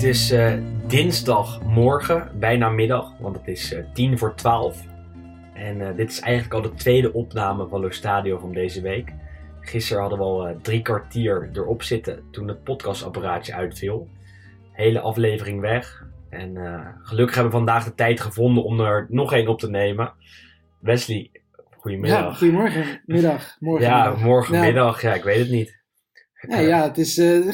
Het is uh, dinsdagmorgen, bijna middag, want het is uh, tien voor twaalf. En uh, dit is eigenlijk al de tweede opname van Lo Stadio van deze week. Gisteren hadden we al drie kwartier erop zitten toen het podcastapparaatje uitviel. Hele aflevering weg. En gelukkig hebben we vandaag de tijd gevonden om er nog één op te nemen. Wesley, goedemiddag. Ja, goedemorgen, middag, morgen. Ja, morgenmiddag, ja, ik weet het niet. Ja, ja het, is, uh,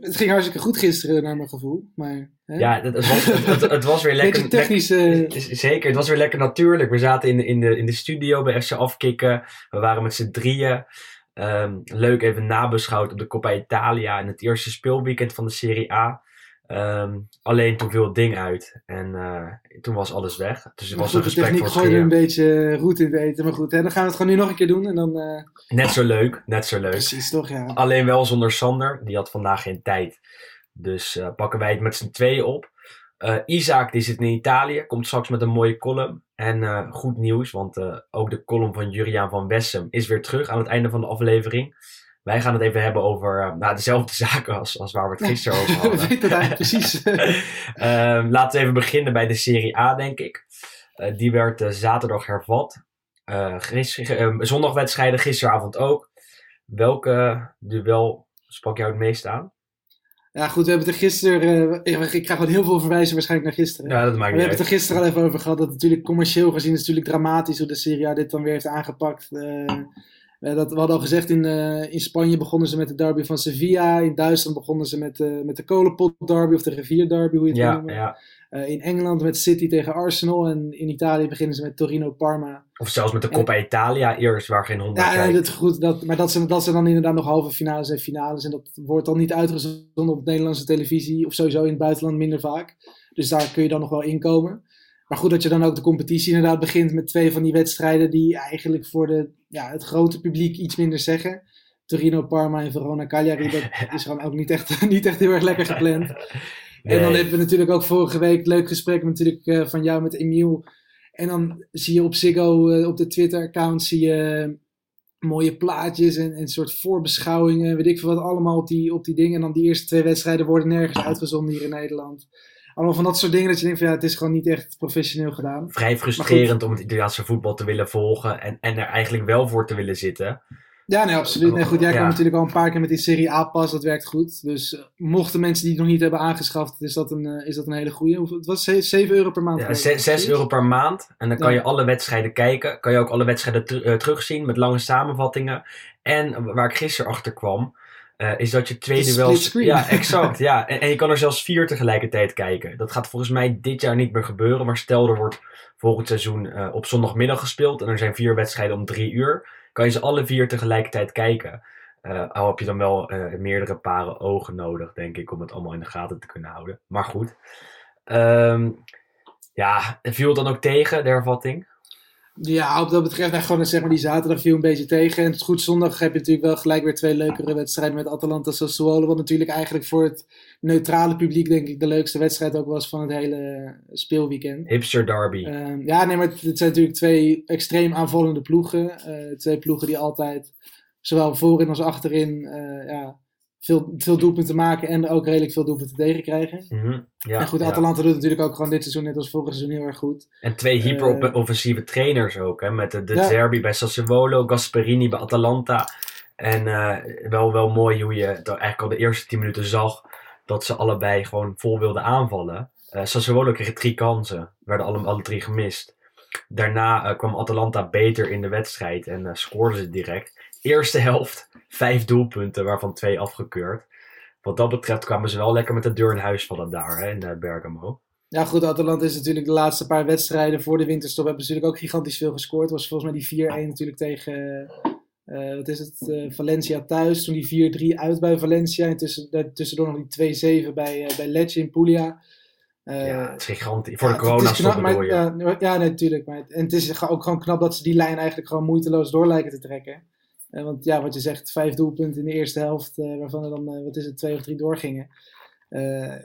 het ging hartstikke goed gisteren naar mijn gevoel. Maar, hè? Ja, het, het, was, het, het, was weer lekker. Technisch. Uh... Zeker, het was weer lekker natuurlijk. We zaten in, in, de, in de studio bij FC Afkikken. We waren met z'n drieën. Um, leuk even nabeschouwd op de Coppa Italia en het eerste speelweekend van de Serie A. Um, alleen toen viel het ding uit en uh, toen was alles weg. Dus het was goed, een gesprek de techniek gooide een beetje roet in het eten. Maar goed, hè, dan gaan we het gewoon nu nog een keer doen. En dan, uh... Net zo leuk, net zo leuk. Precies, toch ja. Alleen wel zonder Sander, die had vandaag geen tijd. Dus uh, pakken wij het met z'n tweeën op. Isaac die zit in Italië, komt straks met een mooie column. En goed nieuws, want ook de column van Juriaan van Wessem is weer terug aan het einde van de aflevering. Wij gaan het even hebben over uh, nou, dezelfde zaken als, als waar we het gisteren over hadden. We weten eigenlijk precies. um, laten we even beginnen bij de Serie A, denk ik. Uh, die werd uh, zaterdag hervat. zondagwedstrijden gisteravond ook. Welke duel sprak jou het meest aan? Ja, goed, we hebben het er gisteren. ik krijg wel heel veel verwijzen waarschijnlijk naar gisteren. Ja, dat maakt niet We hebben het er gisteren al even over gehad. Dat natuurlijk commercieel gezien is natuurlijk dramatisch hoe de Serie A dit dan weer heeft aangepakt. Uh, dat, we hadden al gezegd, in, uh, in Spanje begonnen ze met de derby van Sevilla. In Duitsland begonnen ze met, uh, met de kolenpot derby of de rivier derby, hoe je het ja, noemen. Ja. in Engeland met City tegen Arsenal. En in Italië beginnen ze met Torino-Parma. Of zelfs met de Coppa en, Italia eerst, waar geen hond Ja, dat, goed, dat, maar dat zijn, dat zijn dan inderdaad nog halve finales en finales. En dat wordt dan niet uitgezonden op Nederlandse televisie. Of sowieso in het buitenland minder vaak. Dus daar kun je dan nog wel inkomen. Maar goed dat je dan ook de competitie inderdaad begint met twee van die wedstrijden die eigenlijk voor de, ja, het grote publiek iets minder zeggen. Torino, Parma en Verona Cagliari, dat is gewoon ook niet echt, niet echt heel erg lekker gepland. Nee. En dan hebben we natuurlijk ook vorige week leuk gesprek natuurlijk uh, van jou met Emiel. En dan zie je op Ziggo, uh, op de Twitter-account, zie je uh, mooie plaatjes en, en een soort voorbeschouwingen, weet ik veel wat, allemaal op die, op die dingen. En dan die eerste twee wedstrijden worden nergens uitgezonden hier in Nederland allemaal van dat soort dingen dat je denkt van ja, het is gewoon niet echt professioneel gedaan. Vrij frustrerend om het Italiaanse voetbal te willen volgen en, en er eigenlijk wel voor te willen zitten. Ja, nee, absoluut. Nee, goed, jij ja. kwam natuurlijk al een paar keer met die Serie A-pas, dat werkt goed. Dus uh, mochten mensen die het nog niet hebben aangeschaft, is dat een, uh, is dat een hele goede. Het was 7 euro per maand. Ja, 6 euro per maand. En dan kan je alle wedstrijden kijken. Kan je ook alle wedstrijden ter, uh, terugzien met lange samenvattingen. En waar ik gisteren achter kwam, uh, is dat je twee duels. Ja, exact. ja. En, en, je kan er zelfs vier tegelijkertijd kijken. Dat gaat volgens mij dit jaar niet meer gebeuren. Maar stel er wordt volgend seizoen uh, op zondagmiddag gespeeld. En er zijn vier wedstrijden om drie uur. Kan je ze alle vier tegelijkertijd kijken. Uh, al heb je dan wel meerdere paren ogen nodig, denk ik, om het allemaal in de gaten te kunnen houden. Maar goed. Um, ja, viel het dan ook tegen, de hervatting? Ja, op dat betreft, nou, gewoon zeg maar, die zaterdag viel een beetje tegen. En het goed zondag heb je natuurlijk wel gelijk weer twee leukere wedstrijden met Atalanta Sassuolo. Wat natuurlijk eigenlijk voor het neutrale publiek, denk ik, de leukste wedstrijd ook was van het hele speelweekend. Hipster derby. Uh, ja, nee, maar het, het, zijn natuurlijk twee extreem aanvallende ploegen. Uh, twee ploegen die altijd, zowel voorin als achterin, uh, ja, veel, veel doelpunten maken en ook redelijk veel doelpunten tegenkrijgen. Mm -hmm. ja, en goed, Atalanta ja. doet natuurlijk ook gewoon dit seizoen net als vorig seizoen heel erg goed. En twee hyper-offensieve uh, trainers ook, hè? met de, de ja. Zerbi bij Sassuolo, Gasperini bij Atalanta. En uh, wel, wel mooi hoe je eigenlijk al de eerste 10 minuten zag dat ze allebei gewoon vol wilden aanvallen. Uh, Sassuolo kreeg drie kansen, werden alle, alle drie gemist. Daarna kwam Atalanta beter in de wedstrijd en scoorden ze direct eerste helft vijf doelpunten, waarvan twee afgekeurd. Wat dat betreft kwamen ze wel lekker met de deur in huis vallen daar hè, in Bergamo. Ja goed, Atalanta is natuurlijk de laatste paar wedstrijden voor de winterstop hebben ze natuurlijk ook gigantisch veel gescoord. was volgens mij die 4-1 natuurlijk tegen, uh, wat is het, uh, Valencia thuis. Toen die 4-3 uit bij Valencia en tussen, tussendoor nog die 2-7 bij, uh, bij Lecce in Puglia. Ja, het is gigantisch. Voor ja, de corona-stop bedoel je. Ja, ja, natuurlijk. Maar, en het is ook gewoon knap dat ze die lijn eigenlijk gewoon moeiteloos door lijken te trekken. Want ja, wat je zegt, vijf doelpunten in de eerste helft, uh, waarvan er dan, uh, wat is het, twee of drie doorgingen.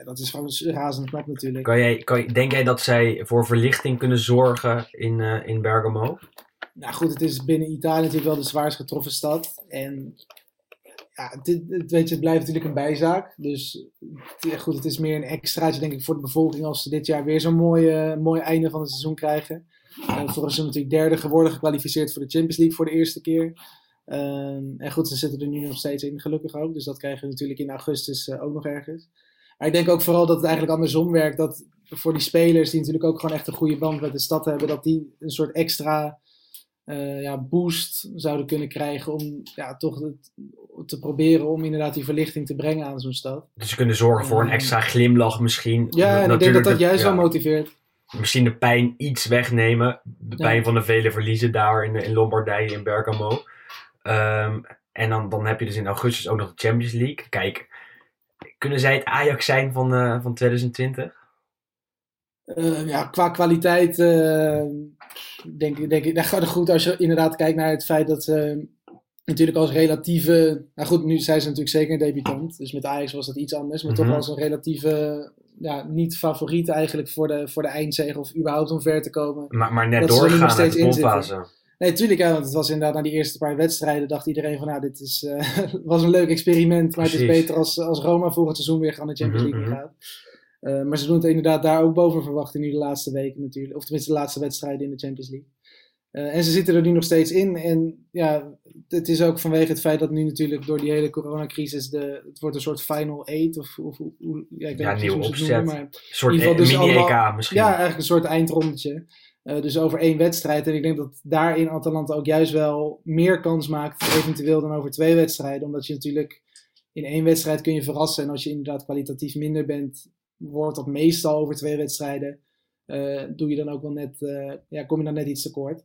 dat is gewoon razend knap natuurlijk. Kan jij, kan, denk jij dat zij voor verlichting kunnen zorgen in, in Bergamo? Nou goed, het is binnen Italië natuurlijk wel de zwaarst getroffen stad. En ja, het, weet je, het blijft natuurlijk een bijzaak. Dus goed, het is meer een extraatje, denk ik, voor de bevolking als ze dit jaar weer zo'n mooi, mooi einde van het seizoen krijgen. Uh, volgens ze natuurlijk derde geworden, gekwalificeerd voor de Champions League voor de eerste keer. Ehm, en goed, ze zitten er nu nog steeds in, gelukkig ook. Dus dat krijgen we natuurlijk in augustus uh, ook nog ergens. Maar ik denk ook vooral dat het eigenlijk andersom werkt. Dat voor die spelers, die natuurlijk ook gewoon echt een goede band met de stad hebben, dat die een soort extra uh, ja, boost zouden kunnen krijgen om ja, toch het, te proberen om inderdaad die verlichting te brengen aan zo'n stad. Dus ze kunnen zorgen voor een ehm, extra glimlach misschien. Ja, en ik denk dat dat juist wel motiveert. Misschien de pijn iets wegnemen. De pijn van de vele verliezen daar in, in Lombardije, in Bergamo. Um, en dan, dan heb je dus in augustus ook nog de Champions League. Kijk, kunnen zij het Ajax zijn van, uh, van 2020? Uh, ja, qua kwaliteit uh, denk, denk ik, dat gaat het goed als je inderdaad kijkt naar het feit dat ze natuurlijk als relatieve, nou goed, nu zijn ze natuurlijk zeker een debutant, dus met Ajax was dat iets anders, maar toch mhm. als een relatieve, ja, niet favoriet eigenlijk voor de, voor de eindzege of überhaupt om ver te komen. Maar, maar net doorgaan uit de. Nee, tuurlijk, ja, want het was inderdaad na die eerste paar wedstrijden dacht iedereen van, nou, dit is, uh, was een leuk experiment, maar het is beter als, als Roma volgend seizoen weer gaan de Champions mhm, League mm gaat. Uh, maar ze doen het inderdaad daar ook boven verwachten nu de laatste weken natuurlijk. Of tenminste de laatste wedstrijden in de Champions League. Uh, en ze zitten er nu nog steeds in. En ja, het is ook vanwege het feit dat nu natuurlijk door die hele coronacrisis de, het wordt een soort final eight of, of hoe, ja, ik weet ja, niet nieuw opzet. Noemen, maar een soort e- dus mini-EK misschien. Ja, eigenlijk een soort eindrondetje. Uh, dus over één wedstrijd. En ik denk dat daarin Atalanta ook juist wel meer kans maakt, eventueel dan over twee wedstrijden. Omdat je natuurlijk in één wedstrijd kun je verrassen. En als je inderdaad kwalitatief minder bent, wordt dat meestal over twee wedstrijden. Uh, doe je dan ook wel net, uh, ja, kom je dan net iets tekort.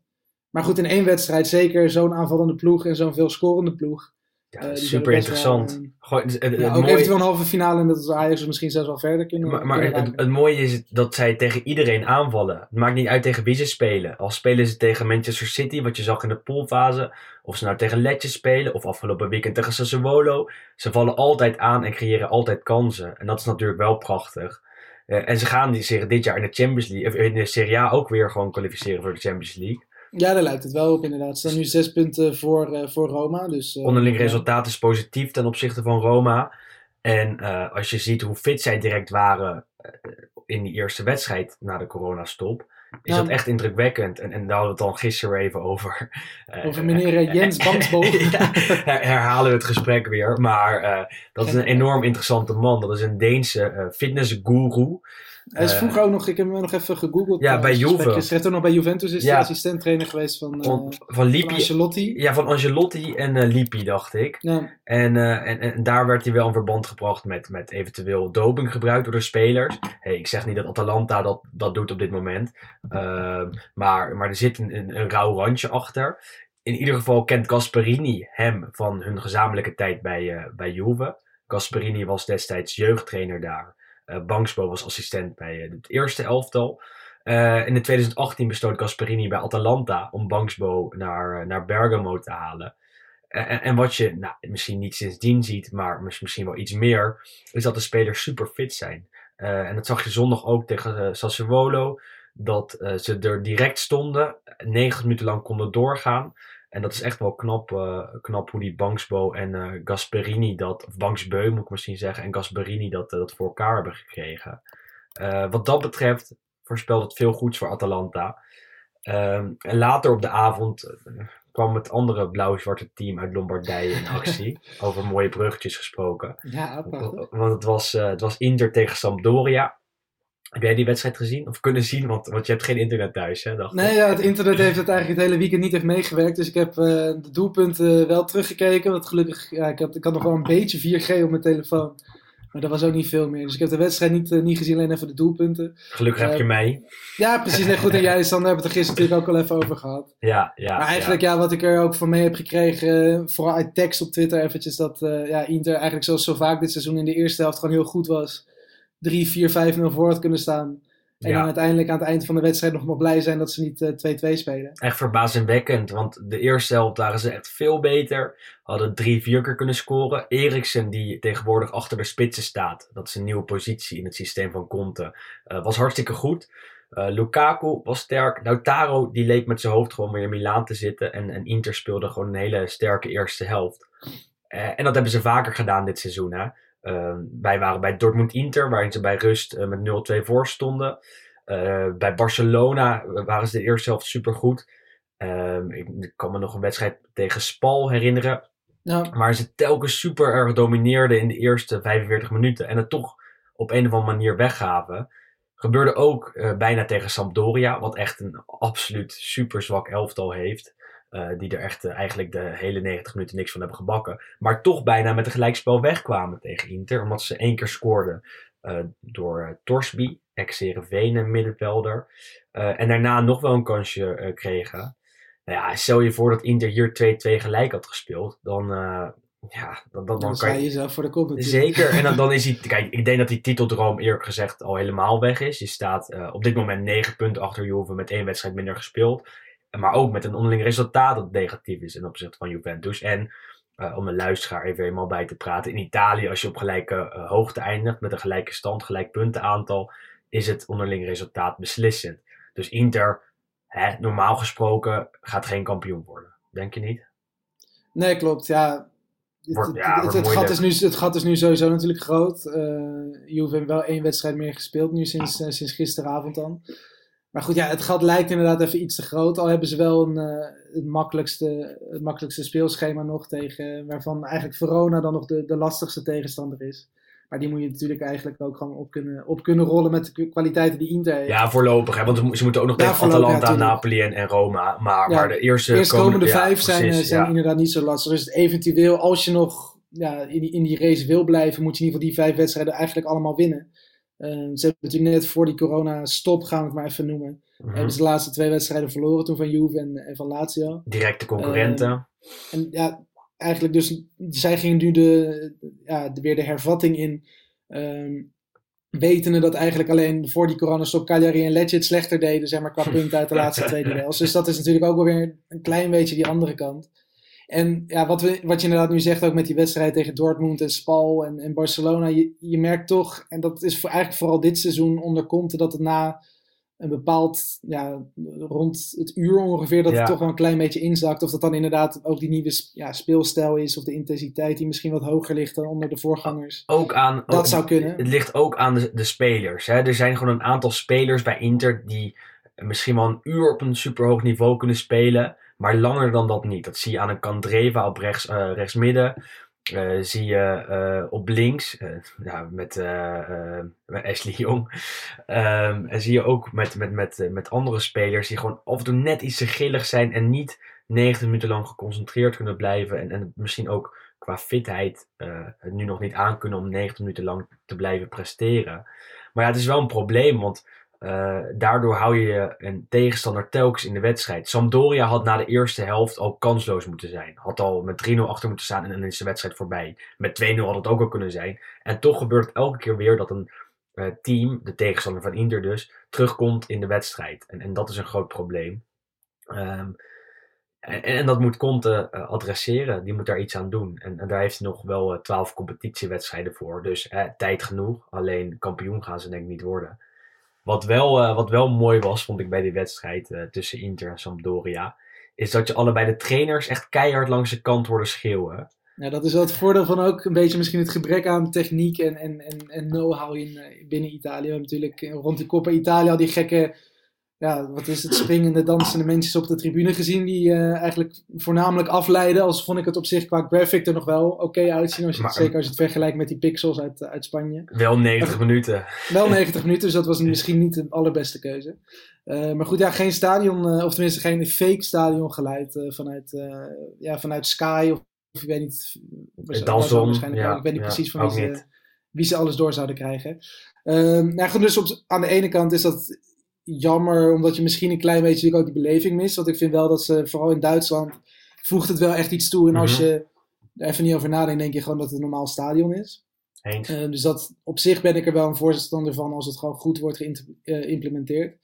Maar goed, in één wedstrijd zeker zo'n aanvallende ploeg en zo'n veel scorende ploeg. Ja, uh, super interessant. Gewoon, het, het, ja, ook mooie... eventueel een halve finale en dat is Ajax misschien zelfs wel verder kunnen. Maar, maar het, het, mooie is dat zij tegen iedereen aanvallen. Het maakt niet uit tegen wie ze spelen. Al spelen ze tegen Manchester City, wat je zag in de poolfase. Of ze nou tegen Letje spelen, of afgelopen weekend tegen Sassuolo. Ze vallen altijd aan en creëren altijd kansen. En dat is natuurlijk wel prachtig. Uh, en ze gaan zich dit jaar in de Champions League, of in de Serie A ook weer gewoon kwalificeren voor de Champions League. Ja, daar lijkt het wel op inderdaad. Ze staan nu zes punten voor, uh, voor Roma. Dus, uh, Onderling resultaat is positief ten opzichte van Roma. En uh, als je ziet hoe fit zij direct waren in die eerste wedstrijd na de coronastop, is dat echt indrukwekkend. En, en daar hadden we het dan gisteren even over. over meneer Jens Bansbo. ja, herhalen we het gesprek weer. Maar dat is een enorm interessante man. Dat is een Deense fitnessguru. Hij is eh, vroeger ook nog, ik heb hem nog even gegoogeld. Ja, bij Juve. Hij ook nog bij Juventus, is ja. assistent trainer geweest van, van, uh, van, Lippi, Ancelotti. Ja, van Ancelotti en uh, Lippi, dacht ik. Ja. En, uh, en, en daar werd hij wel in verband gebracht met, met eventueel dopinggebruik door de spelers. Hey, ik zeg niet dat Atalanta dat, dat doet op dit moment. Ehm, maar, maar er zit een, een, een rauw randje achter. In ieder geval kent Gasperini hem van hun gezamenlijke tijd bij, bij Juve. Gasperini was destijds jeugdtrainer daar. Uh, Banksbo was assistent bij uh, het eerste elftal. Uh, in 2018 besloot Gasperini bij Atalanta om Banksbo naar, naar Bergamo te halen. En, en, wat je nou, misschien niet sindsdien ziet, maar misschien wel iets meer, is dat de spelers super fit zijn. en dat zag je zondag ook tegen Sassuolo, dat ze er direct stonden, 90 minuten lang konden doorgaan. En dat is echt wel knap, uh, knap hoe die Banksbo en uh, Gasperini dat, of Banksbeu moet ik misschien zeggen, en Gasperini dat, uh, dat voor elkaar hebben gekregen. wat dat betreft voorspelt het veel goeds voor Atalanta. Ehm, en later op de avond kwam het andere blauw-zwarte team uit Lombardije in actie. Over mooie bruggetjes gesproken. Ja, Want het was, het was Inter tegen Sampdoria. Heb jij die wedstrijd gezien of kunnen zien? Want, want je hebt geen internet thuis, hè? Dacht nee, ja, het internet heeft het eigenlijk het hele weekend niet echt meegewerkt. Dus ik heb uh, de doelpunten wel teruggekeken. Want gelukkig, ja, ik, heb, ik had nog wel een beetje 4G op mijn telefoon. Maar dat was ook niet veel meer. Dus ik heb de wedstrijd niet, uh, niet gezien, alleen even de doelpunten. Gelukkig heb je eh, mij. Ja, precies. Nee, goed. En jij, Sander, hebben het er gisteren natuurlijk ook al even over gehad. Ja, ja. Maar eigenlijk, ja, wat ik er ook van mee heb gekregen, vooral uit tekst op Twitter eventjes, dat ja, Inter eigenlijk zoals zo vaak dit seizoen in de eerste helft gewoon heel goed was 3, 4, 5-0 voor had kunnen staan. En dan uiteindelijk aan het eind van de wedstrijd nog maar blij zijn dat ze niet 2-2 uh, spelen. Echt verbazingwekkend, want de eerste helft waren ze echt veel beter. Hadden drie, vier keer kunnen scoren. Eriksen, die tegenwoordig achter de spitsen staat, dat is een nieuwe positie in het systeem van Conte, uh, was hartstikke goed. Uh, Lukaku was sterk. Lautaro, die leek met zijn hoofd gewoon weer in Milaan te zitten. En, en Inter speelde gewoon een hele sterke eerste helft. en dat hebben ze vaker gedaan dit seizoen. Hè? Ehm, wij waren bij Dortmund-Inter, waarin ze bij rust met 0-2 voor stonden. bij Barcelona waren ze de eerste helft supergoed. Um, ik, kan me nog een wedstrijd tegen Spal herinneren. Ja. Waar ze telkens super erg domineerden in de eerste 45 minuten. En het toch op een of andere manier weggaven. Gebeurde ook uh, bijna tegen Sampdoria. Wat echt een absoluut super zwak elftal heeft. Uh, die er echt uh, eigenlijk de hele 90 minuten niks van hebben gebakken. Maar toch bijna met een gelijkspel wegkwamen tegen Inter. Omdat ze één keer scoorden door Torsby, ex-Herenveen middenvelder. en daarna nog wel een kansje kregen. Nou ja, stel je voor dat Inter hier 2-2 gelijk had gespeeld. Dan, ja, dan, dan, dan, kan je jezelf voor de kop Zeker. En dan, dan is hij... Kijk, ik denk dat die titeldroom eerlijk gezegd al helemaal weg is. Je staat uh, op dit moment 9 punten achter Juve met één wedstrijd minder gespeeld. Maar ook met een onderling resultaat dat negatief is in opzichte van Juventus. En uh, om een luisteraar even helemaal bij te praten. In Italië, als je op gelijke uh, hoogte eindigt met een gelijke stand, gelijk puntenaantal, is het onderling resultaat beslissend. Dus Inter hè, normaal gesproken gaat geen kampioen worden. Denk je niet? Nee, klopt. Ja, het, ja, het, het, gat is nu, het gat is nu sowieso natuurlijk groot. Uh, Juve heeft wel één wedstrijd meer gespeeld nu sinds, uh, sinds gisteravond dan. Maar goed, ja, het gat lijkt inderdaad even iets te groot. Al hebben ze wel een, uh, het, makkelijkste, het makkelijkste speelschema nog tegen, waarvan eigenlijk Verona dan nog de, de lastigste tegenstander is. Maar die moet je natuurlijk eigenlijk ook gewoon op kunnen, op kunnen rollen met de kwaliteiten die Inter heeft. Ja, voorlopig. Hè? Want ze moeten ook nog tegen Atalanta, Napoli en, en Roma. Maar, maar de eerste eerstkomende komende, vijf zijn, eh, zijn inderdaad niet zo lastig. Dus eventueel, als je nog ja, in, die, in die race wil blijven, moet je in ieder geval die vijf wedstrijden eigenlijk allemaal winnen. Uh, ze hebben natuurlijk net voor die corona-stop, gaan we het maar even noemen. Mm Hebben ze de laatste twee wedstrijden verloren toen van Juve en, en van Lazio. Directe concurrenten. Uh, en ja, eigenlijk dus, zij gingen nu de, ja, de, weer de hervatting in. Um, wetende dat eigenlijk alleen voor die coronastop Cagliari en Lecce het slechter deden, zeg maar, qua punten uit de laatste twee duels. Dus dat is natuurlijk ook wel weer een klein beetje die andere kant. En ja, wat, we, wat je inderdaad nu zegt, ook met die wedstrijd tegen Dortmund en Spal en, en Barcelona, je, je merkt toch, en dat is voor, eigenlijk vooral dit seizoen onder Conte, dat het na een bepaald, ja, rond het uur ongeveer, dat het toch wel een klein beetje inzakt. Of dat dan inderdaad ook die nieuwe ja, speelstijl is, of de intensiteit die misschien wat hoger ligt dan onder de voorgangers. Ook aan, dat zou kunnen. Het ligt ook aan de, de spelers. Hè? Er zijn gewoon een aantal spelers bij Inter die misschien wel een uur op een superhoog niveau kunnen spelen, maar langer dan dat niet. Dat zie je aan een Candreva op rechts, uh, rechtsmidden. Uh, zie je uh, op links, ja, met, met, Ashley Jong. Um, en zie je ook met, met, met, met andere spelers die gewoon af en toe net iets te gillig zijn en niet 90 minuten lang geconcentreerd kunnen blijven. En, en misschien ook qua fitheid het nu nog niet aankunnen om 90 minuten lang te blijven presteren. Maar ja, het is wel een probleem, want uh, daardoor hou je een tegenstander telkens in de wedstrijd. Sampdoria had na de eerste helft al kansloos moeten zijn. Had al met 3-0 achter moeten staan en dan is de wedstrijd voorbij. Met 2-0 had het ook al kunnen zijn. En toch gebeurt het elke keer weer dat een uh, team, de tegenstander van Inter dus, terugkomt in de wedstrijd. En, en dat is een groot probleem. Um, en, en, dat moet Conte uh, adresseren. Die moet daar iets aan doen. En, en daar heeft hij nog wel 12 competitiewedstrijden voor. Dus tijd genoeg. Alleen kampioen gaan ze denk ik niet worden. Wat wel, uh, wat wel mooi was, vond ik bij die wedstrijd uh, tussen Inter en Sampdoria, is dat je allebei de trainers echt keihard langs de kant hoorde schreeuwen. Ja, dat is wel het voordeel van ook een beetje misschien het gebrek aan techniek en, en, en, en know-how in, uh, binnen Italië. Natuurlijk rond de koppen Italië al die gekke ja, wat is het, springende, dansende mensen op de tribune gezien. Die uh, eigenlijk voornamelijk afleiden. Als vond ik het op zich qua graphic er nog wel oké uitzien. Als je het, zeker als je het vergelijkt met die pixels uit, uit Spanje. Wel 90 minuten. Wel 90 minuten, dus dat was misschien niet de allerbeste keuze. Uh, maar goed, ja, geen stadion, of tenminste geen fake stadion geleid vanuit, ja, vanuit Sky of, of ik weet niet. Danson, waarschijnlijk ja, Ik weet niet ja, precies van wie ze, wie ze alles door zouden krijgen. nou goed, dus op, aan de ene kant is dat jammer, omdat je misschien een klein beetje ook die beleving mist. Want ik vind wel dat ze, vooral in Duitsland, voegt het wel echt iets toe. En als mhm. je er even niet over nadenkt, denk je gewoon dat het een normaal stadion is. Uh, dus dat, op zich ben ik er wel een voorstander van als het gewoon goed wordt geïmplementeerd. Eh,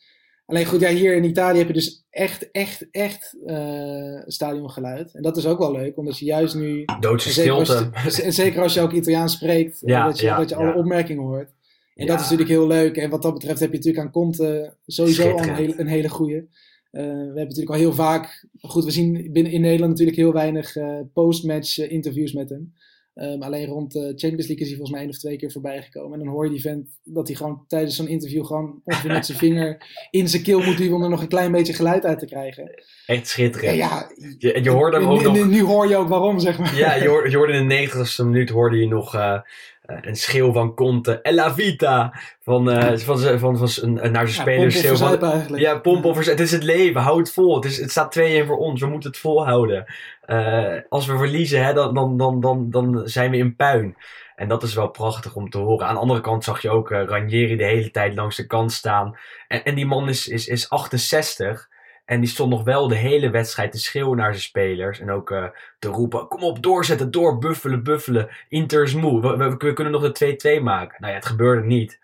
Alleen goed, ja, hier in Italië heb je dus echt, echt, echt uh, stadiongeluid. En dat is ook wel leuk, omdat je juist nu... Doodse stilte. en zeker als je ook Italiaans spreekt, ja, dat je, dat je alle opmerkingen hoort. En dat is natuurlijk heel leuk. En wat dat betreft heb je natuurlijk aan Conte sowieso al een hele, een hele goede. we hebben natuurlijk al heel vaak, goed, we zien binnen in Nederland natuurlijk heel weinig postmatch interviews met hem. Um, alleen rond de Champions League is hij volgens mij één of twee keer voorbij gekomen. En dan hoor je die vent dat hij gewoon tijdens zo'n interview gewoon ongeveer met zijn vinger in zijn keel moet duwen om er nog een klein beetje geluid uit te krijgen. Echt schitterend. Ja, je, je hoorde hem ook nog... Nu hoor je ook waarom, zeg maar. Ja, je hoorde, je hoorde in de 90ste minuut hoorde je nog uh, uh, een schreeuw van Conte. Ella Vita! Van, uh, van, van, van, van, naar zijn spelers. Ja, pomp eigenlijk. Ja, pomp Het is het leven. Houd het vol. Het, is, het staat 2-1 voor ons. We moeten het volhouden. Uh, als we verliezen, hè, dan, dan, dan, dan, dan zijn we in puin. En dat is wel prachtig om te horen. Aan de andere kant zag je ook uh, Ranieri de hele tijd langs de kant staan. En, en die man is, is, is 68. En die stond nog wel de hele wedstrijd te schreeuwen naar zijn spelers. En ook uh, te roepen: kom op, doorzetten, door, buffelen, buffelen. Inter is moe. We, we, we, kunnen nog de 2-2 maken. Nou ja, het gebeurde niet.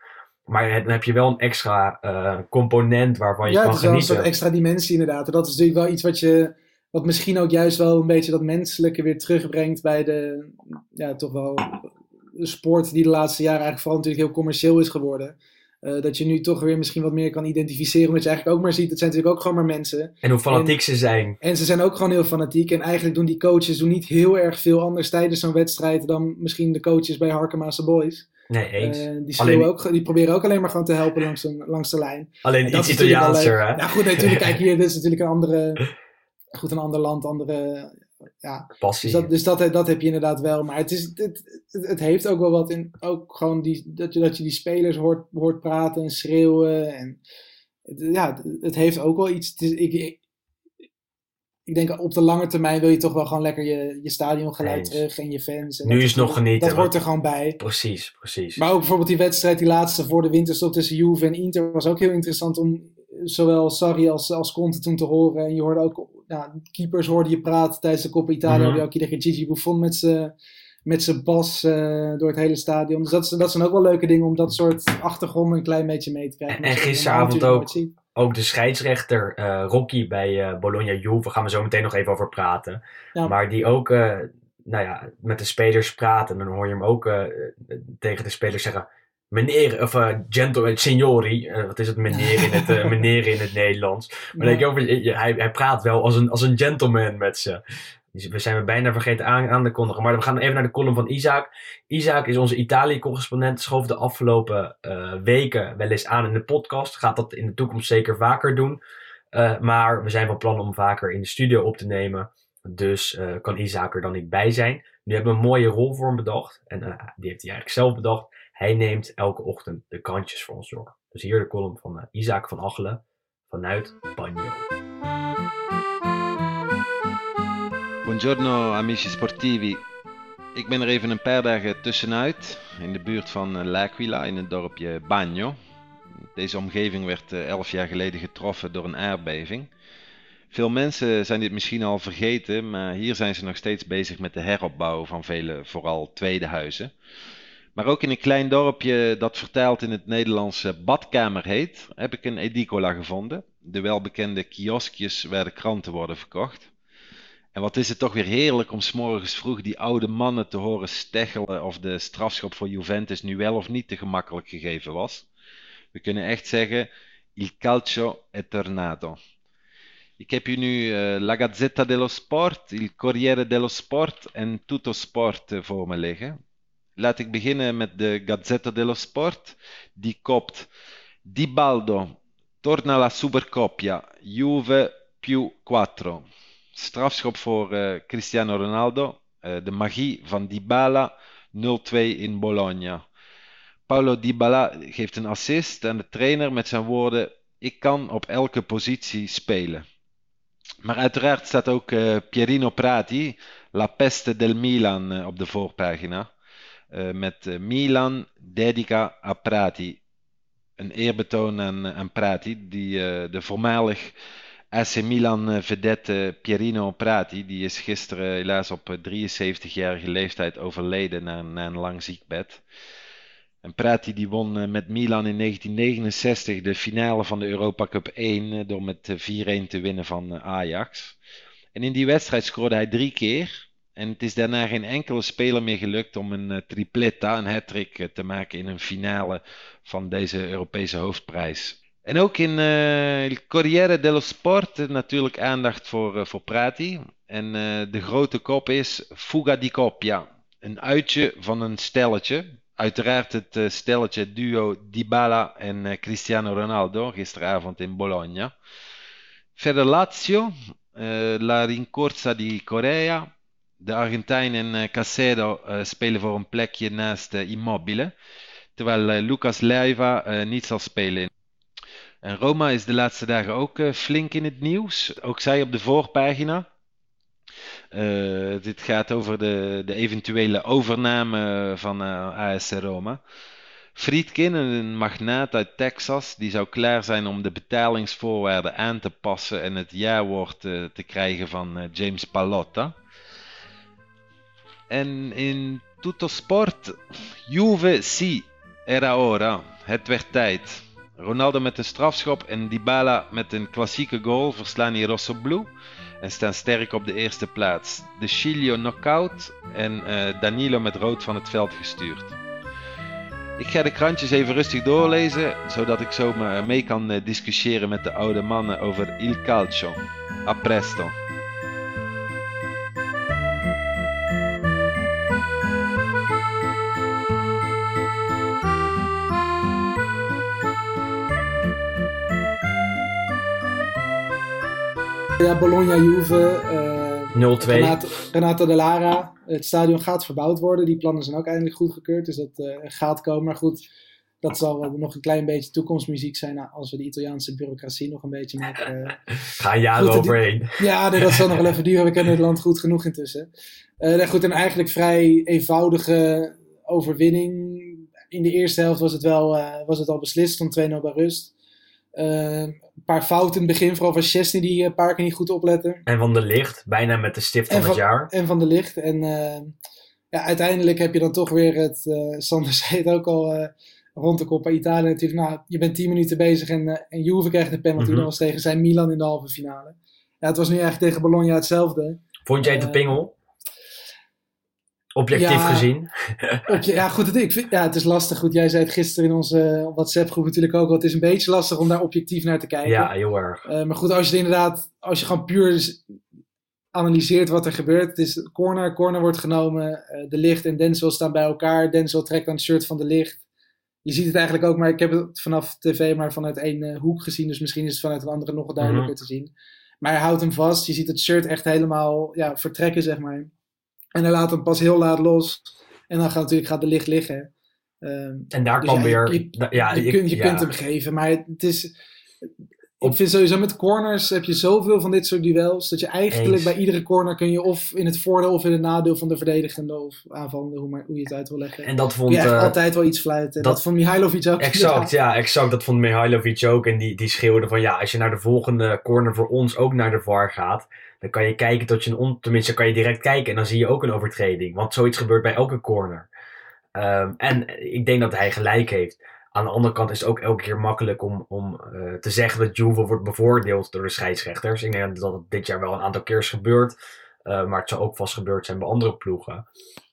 Maar dan heb je wel een extra uh, component waarvan je ja, kan genieten. Ja, het is wel een soort extra dimensie inderdaad. En dat is natuurlijk wel iets wat je wat misschien ook juist wel een beetje dat menselijke weer terugbrengt bij de, ja, toch wel de sport die de laatste jaren eigenlijk vooral natuurlijk heel commercieel is geworden. Uh, dat je nu toch weer misschien wat meer kan identificeren. Omdat je eigenlijk ook maar ziet, het zijn natuurlijk ook gewoon maar mensen. En hoe fanatiek ze zijn. En ze zijn ook gewoon heel fanatiek. En eigenlijk doen die coaches doen niet heel erg veel anders tijdens zo'n wedstrijd dan misschien de coaches bij Harkema's Boys. Nee, eens. Uh, die, alleen... ook, die proberen ook alleen maar gewoon te helpen langs, een, langs de lijn. Alleen iets Italiaanser, hè? Ja, goed, natuurlijk. Kijk, hier, dit is natuurlijk een andere goed, een ander land, andere. Ja. Passie. Dus, dat, dus dat, dat heb je inderdaad wel. Maar het, is, het, het, heeft ook wel wat in. Ook gewoon die, dat, je, dat je die spelers hoort, hoort praten en schreeuwen. En, ja, het, heeft ook wel iets. is, ik, ik, ik denk op de lange termijn wil je toch wel gewoon lekker je, je stadiongeluid terug en je fans. En nu is nog genieten. Dat hoort er gewoon bij. Precies, precies. Maar ook bijvoorbeeld die wedstrijd, die laatste voor de winterstop tussen Juve en Inter, was ook heel interessant om zowel Sarri als, als Conte toen te horen. En je hoorde ook ja, keepers hoorde je praten tijdens de Coppa Italia. Mm -hmm. ook iedere keer Gigi Buffon met zijn met zijn bas uh, door het hele stadion. Dus dat, is, dat zijn ook wel leuke dingen om dat soort achtergronden een klein beetje mee te krijgen. En, en gisteravond ook, ook de scheidsrechter uh, Rocky bij uh, Bologna Juve. gaan we zo meteen nog even over praten. Ja. Maar die ook nou ja, met de spelers praten. En dan hoor je hem ook tegen de spelers zeggen meneer, of uh, gentleman, signori, uh, wat is het, meneer in het, uh, meneer in het Nederlands. Maar ja. denk over, hij, hij praat wel als een, als een gentleman met ze. Dus we zijn we bijna vergeten aan, aan te kondigen. Maar we gaan even naar de column van Isaac. Isaac is onze Italië-correspondent. Schoof de afgelopen weken wel eens aan in de podcast. Gaat dat in de toekomst zeker vaker doen. maar we zijn van plan om vaker in de studio op te nemen. Dus kan Isaac er dan niet bij zijn. Nu hebben we een mooie rol voor hem bedacht. En die heeft hij eigenlijk zelf bedacht. Hij neemt elke ochtend de krantjes voor ons door. Dus hier de column van uh, Isaac van Achelen vanuit Bagno. Buongiorno amici sportivi. Ik ben er even een paar dagen tussenuit in de buurt van L'Aquila in het dorpje Bagno. Deze omgeving werd elf jaar geleden getroffen door een aardbeving. Veel mensen zijn dit misschien al vergeten, maar hier zijn ze nog steeds bezig met de heropbouw van vele, vooral tweede huizen. Maar ook in een klein dorpje dat vertaald in het Nederlands badkamer heet, heb ik een edicola gevonden. De welbekende kioskjes waar de kranten worden verkocht. En wat is het toch weer heerlijk om s'morgens vroeg die oude mannen te horen steggelen of de strafschop voor Juventus nu wel of niet te gemakkelijk gegeven was. We kunnen echt zeggen, il calcio è tornato. Ik heb hier nu uh, La Gazzetta dello Sport, Il Corriere dello Sport en Tutto Sport uh, voor me liggen. Laat ik beginnen met de Gazzetta dello Sport. Die kopt Di Baldo, torna la Supercoppia, Juve più 4. Strafschop voor uh, Cristiano Ronaldo. Uh, de magie van Dybala, 0-2 in Bologna. Paulo Dybala geeft een assist aan de trainer met zijn woorden: Ik kan op elke positie spelen. Maar uiteraard staat ook uh, Pierino Prati, La Peste del Milan, op de voorpagina. Uh, met uh, Milan Dedica a Prati. Een eerbetoon aan, aan Prati, die de voormalig AC Milan vedette Pierino Prati, die is gisteren helaas op 73-jarige leeftijd overleden na, na, een lang ziekbed. En Prati die won met Milan in 1969 de finale van de Europa Cup 1 door met 4-1 te winnen van Ajax. En in die wedstrijd scoorde hij drie keer. En het is daarna geen enkele speler meer gelukt om een uh, tripletta, een hat-trick, uh, te maken in een finale van deze Europese hoofdprijs. En ook in uh, Corriere dello Sport natuurlijk aandacht voor, voor Prati. En de grote kop is Fuga di Coppia. Een uitje van een stelletje. Uiteraard het stelletje duo Dybala en Cristiano Ronaldo gisteravond in Bologna. Verder Lazio, La Rincorsa di Corea. De Argentijn en Casedo spelen voor een plekje naast Immobile. Terwijl Lucas Leiva niet zal spelen en Roma is de laatste dagen ook uh, flink in het nieuws. Ook zij op de voorpagina. Uh, dit gaat over de, de eventuele overname van uh, AS Roma. Friedkin, een magnaat uit Texas, die zou klaar zijn om de betalingsvoorwaarden aan te passen en het jaarwoord te, te krijgen van James Palotta. En in Tutto Sport, Juve si, era ora. Het werd tijd. Ronaldo met een strafschop en Dybala met een klassieke goal verslaan hier Rosso Blue en staan sterk op de eerste plaats. De Chilio knockout en uh, Danilo met rood van het veld gestuurd. Ik ga de krantjes even rustig doorlezen, zodat ik zo mee kan uh, discussiëren met de oude mannen over Il Calcio. A presto! Ja, Bologna-Juve. Uh, 0-2. Renato, Renato de Lara. Het stadion gaat verbouwd worden. Die plannen zijn ook eindelijk goedgekeurd. Dus dat uh, gaat komen. Maar goed, dat zal wel nog een klein beetje toekomstmuziek zijn. Als we de Italiaanse bureaucratie nog een beetje met... Uh, Ga overheen. Ja, dat zal nog wel even duren. We kennen het land goed genoeg intussen. Goed, een eigenlijk vrij eenvoudige overwinning. In de eerste helft was het, wel, was het al beslist. Stond 2-0 bij rust. Uh, een paar fouten in het begin, vooral van Chesney die een paar keer niet goed opletten. En van de licht, bijna met de stift van, van het jaar. En van de licht. En uh, ja, uiteindelijk heb je dan toch weer het, uh, Sander zei het ook al, rond de Coppa Italië natuurlijk. Nou, je bent 10 minuten bezig en, en Juve krijgt een penalty. Mm -hmm. Dat was tegen zijn Milan in de halve finale. Ja, het was nu eigenlijk tegen Bologna hetzelfde. Vond jij het een pingel? Objectief ja, gezien. ja, goed. Het, ik vind, ja, het is lastig. Goed, jij zei het gisteren in onze WhatsApp-groep natuurlijk ook al. Het is een beetje lastig om daar objectief naar te kijken. Ja, heel erg. Uh, maar goed, als je het inderdaad, als je gewoon puur analyseert wat er gebeurt. Het is corner, corner wordt genomen. Uh, de licht en Denzel staan bij elkaar. Denzel trekt aan het shirt van de licht. Je ziet het eigenlijk ook, maar ik heb het vanaf tv maar vanuit één uh, hoek gezien. Dus misschien is het vanuit een andere nog duidelijker mm -hmm. te zien. Maar hij houdt hem vast. Je ziet het shirt echt helemaal ja, vertrekken, zeg maar. En hij laat hem pas heel laat los. En dan gaat natuurlijk gaat de licht liggen. Um, en daar dus kwam ja, weer. Je, ja, je, kunt, je ja. kunt hem geven. Maar het is. Ik vind sowieso met corners heb je zoveel van dit soort duels. Dat je eigenlijk Eens. bij iedere corner kun je of in het voordeel of in het nadeel van de verdedigende of aanvallende, hoe, maar, hoe je het uit wil leggen. En dat vond uh, altijd wel iets fluiten. Dat, dat vond Mihailovic ook. Exact, ja, exact. Dat vond Mihailovic ook. En die, die schreeuwde van ja, als je naar de volgende corner voor ons ook naar de VAR gaat. Dan kan je kijken tot je een on... Tenminste, kan je direct kijken en dan zie je ook een overtreding. Want zoiets gebeurt bij elke corner. Um, en ik denk dat hij gelijk heeft. Aan de andere kant is het ook elke keer makkelijk om, om uh, te zeggen dat Juve wordt bevoordeeld door de scheidsrechters. Ik denk dat het dit jaar wel een aantal keer is gebeurd. Uh, maar het zou ook vast gebeurd zijn bij andere ploegen.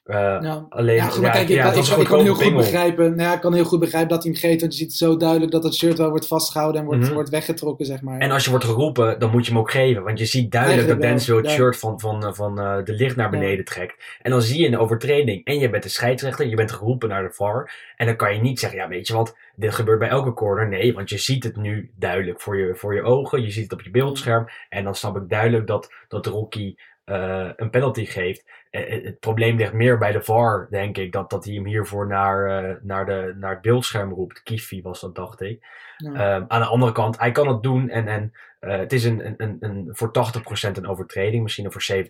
Uh, ja. Alleen, ja, goed, maar kijk, ik, ja, kan, ik, ik kan heel goed begrijpen. Nou ja, ik kan heel goed begrijpen dat hij hem geeft. Want je ziet zo duidelijk dat het shirt wel wordt vastgehouden en wordt, Mhm. wordt weggetrokken, zeg maar. En als je wordt geroepen, dan moet je hem ook geven. Want je ziet duidelijk dat Denzel het shirt van, van, eh, van eh, de licht naar beneden trekt. En dan zie je een overtreding. En je bent de scheidsrechter, je bent geroepen naar de VAR. En dan kan je niet zeggen, ja weet je wat, dit gebeurt bij elke corner. Nee, want je ziet het nu duidelijk voor je, voor je ogen. Je ziet het op je beeldscherm. En dan snap ik duidelijk dat, dat Rocky eh, een penalty geeft. Eh, eh, het probleem ligt meer bij de VAR, denk ik. Dat, dat hij hem hiervoor naar, naar, de, naar het beeldscherm roept. Kifi was dat, dacht ik. Ja. Ehm, aan de andere kant, hij kan het doen en, en het is een, een, een, een, voor 80% een overtreding, misschien nog voor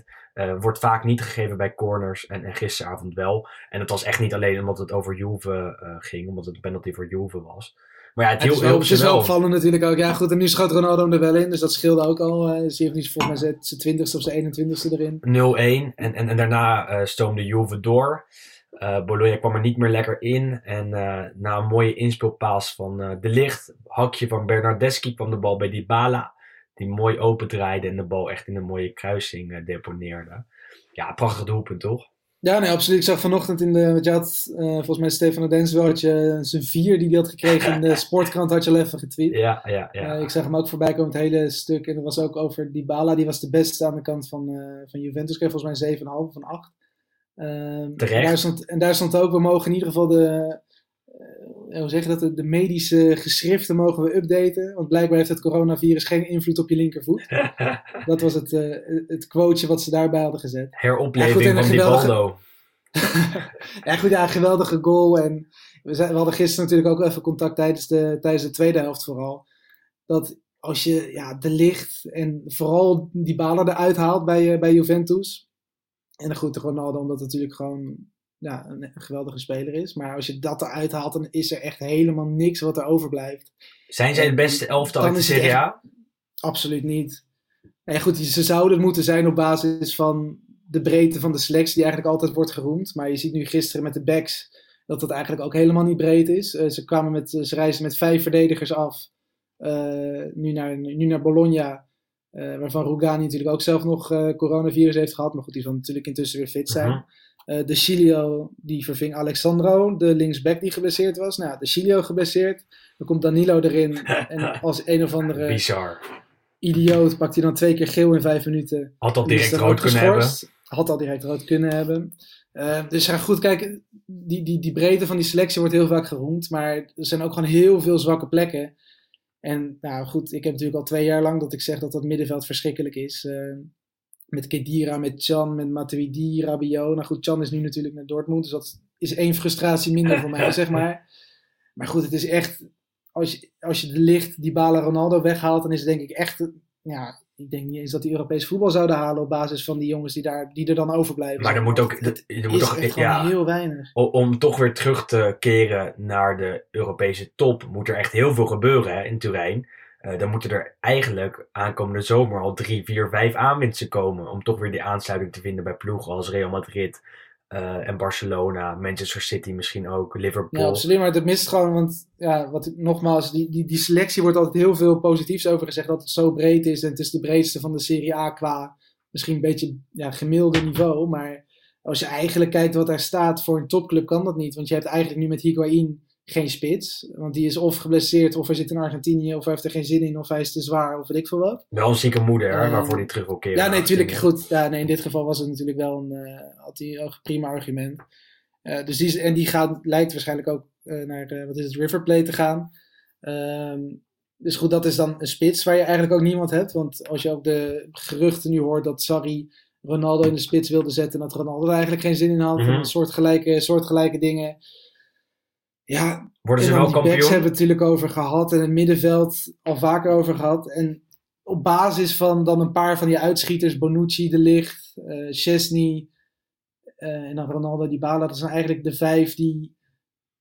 70%. Eh wordt vaak niet gegeven bij corners en, en gisteravond wel. En het was echt niet alleen omdat het over Juve ging, omdat het een penalty voor Juve was. Maar ja, het, Het is, hielp wel, hielp het is wel opvallend natuurlijk ook. Ja, goed, en nu schoot Ronaldo hem er wel in, dus dat scheelde ook al. eh ze heeft niet volgens mij zijn- twintigste of zijn 21ste erin. 0-1 en, en, en daarna eh, stoomde Juve door. Eh Bologna kwam er niet meer lekker in. En eh, na een mooie inspeelpaas van De Licht, hakje van Bernardeschi, kwam de bal bij Dybala. Die mooi open draaide en de bal echt in een mooie kruising deponeerde. Ja, prachtig doelpunt toch? Ja, nee, absoluut. Ik zag vanochtend in de, wat je had, uh, volgens mij Stefan Denswel had je zijn vier die hij had gekregen in de sportkrant, had je al even getweet. Ja, ja, ja. Uh, ik zag hem ook voorbij komen, het hele stuk. En dat was ook over Dybala, die was de beste aan de kant van, uh, van Juventus, kreeg volgens mij 7,5 van 8. Terecht. En daar, stond, en daar stond ook, we mogen in ieder geval de, hoe zeg je dat, de, de medische geschriften mogen we updaten. Want blijkbaar heeft het coronavirus geen invloed op je linkervoet. dat was het, het quoteje wat ze daarbij hadden gezet. Heropleving ja, goed, van geweldige... Baldo. ja, goed, ja, een geweldige goal. En we, zijn, we hadden gisteren natuurlijk ook even contact tijdens de, tijdens de tweede helft vooral. Dat als je ja, de licht en vooral die balen eruit haalt bij, bij Juventus. En dan goed, Ronaldo, omdat het natuurlijk gewoon ja, een, geweldige speler is. Maar als je dat eruit haalt, dan is er echt helemaal niks wat er overblijft. Zijn zij de beste elftal uit de Serie A? Absoluut niet. Nee, goed, ze zouden het moeten zijn op basis van de breedte van de selectie, die eigenlijk altijd wordt geroemd. Maar je ziet nu gisteren met de backs dat dat eigenlijk ook helemaal niet breed is. Uh, ze, kwamen met, ze reizen met vijf verdedigers af. Uh, nu, naar, nu naar Bologna. Uh, waarvan Rugani natuurlijk ook zelf nog coronavirus heeft gehad. Maar goed, die zal natuurlijk intussen weer fit zijn. -huh. De Chilio die verving Alexandro, de linksback die geblesseerd was. Nou, de Chilio geblesseerd. Dan komt Danilo erin. en als een of andere. Bizar. Idioot pakt hij dan twee keer geel in vijf minuten. Had al direct rood kunnen hebben. Had al direct rood kunnen hebben. Uh, dus ja, goed, kijk, die, die, die breedte van die selectie wordt heel vaak geroemd. Maar er zijn ook gewoon heel veel zwakke plekken. En nou goed, ik heb natuurlijk al twee jaar lang dat ik zeg dat dat middenveld verschrikkelijk is. Uh, met Kedira, met Chan, met Matuidi, Rabiot. Nou goed, Chan is nu natuurlijk naar Dortmund. Dus dat is één frustratie minder voor mij, zeg maar. Maar goed, het is echt... Als je, als je de licht die Bala Ronaldo weghaalt, dan is het denk ik echt... Ja, ik denk niet eens dat die Europees voetbal zouden halen op basis van die jongens die, daar, die er dan overblijven. Maar er moet ook, dat, er moet toch, ja, heel weinig. Om toch weer terug te keren naar de Europese top, moet er echt heel veel gebeuren hè, in Turijn. Uh, dan moeten er eigenlijk aankomende zomer al drie, vier, vijf aanwinsten komen. Om toch weer die aansluiting te vinden bij ploegen als Real Madrid, uh, en Barcelona, Manchester City misschien ook, Liverpool. Ja, absoluut. Maar het mist gewoon, want ja, wat nogmaals, die, die, die selectie wordt altijd heel veel positiefs over gezegd. Dat het zo breed is en het is de breedste van de Serie A qua misschien een beetje ja, gemiddelde niveau. Maar als je eigenlijk kijkt wat daar staat voor een topclub, kan dat niet. Want je hebt eigenlijk nu met Higuain geen spits. Want die is of geblesseerd, of hij zit in Argentinië, of hij heeft er geen zin in, of hij is te zwaar, of weet ik veel wat. Wel een zieke moeder, uh, waarvoor hij terug wil keren. Ja, nee, natuurlijk goed. Ja, nee, in dit geval was het natuurlijk wel een, uh, had hij een prima argument. Uh, dus die, en die gaat, lijkt waarschijnlijk ook naar, wat is het, River Plate te gaan. Um, dus goed, dat is dan een spits waar je eigenlijk ook niemand hebt. Want als je ook de geruchten nu hoort dat Sarri Ronaldo in de spits wilde zetten en dat Ronaldo er eigenlijk geen zin in had. Mm -hmm. soortgelijke, soortgelijke dingen. Ja, worden ze wel kampioen? hebben we het natuurlijk over gehad en het middenveld al vaker over gehad. En op basis van dan een paar van die uitschieters, Bonucci, De Licht, uh, Chesney uh, en dan Ronaldo Dybala, dat zijn eigenlijk de vijf die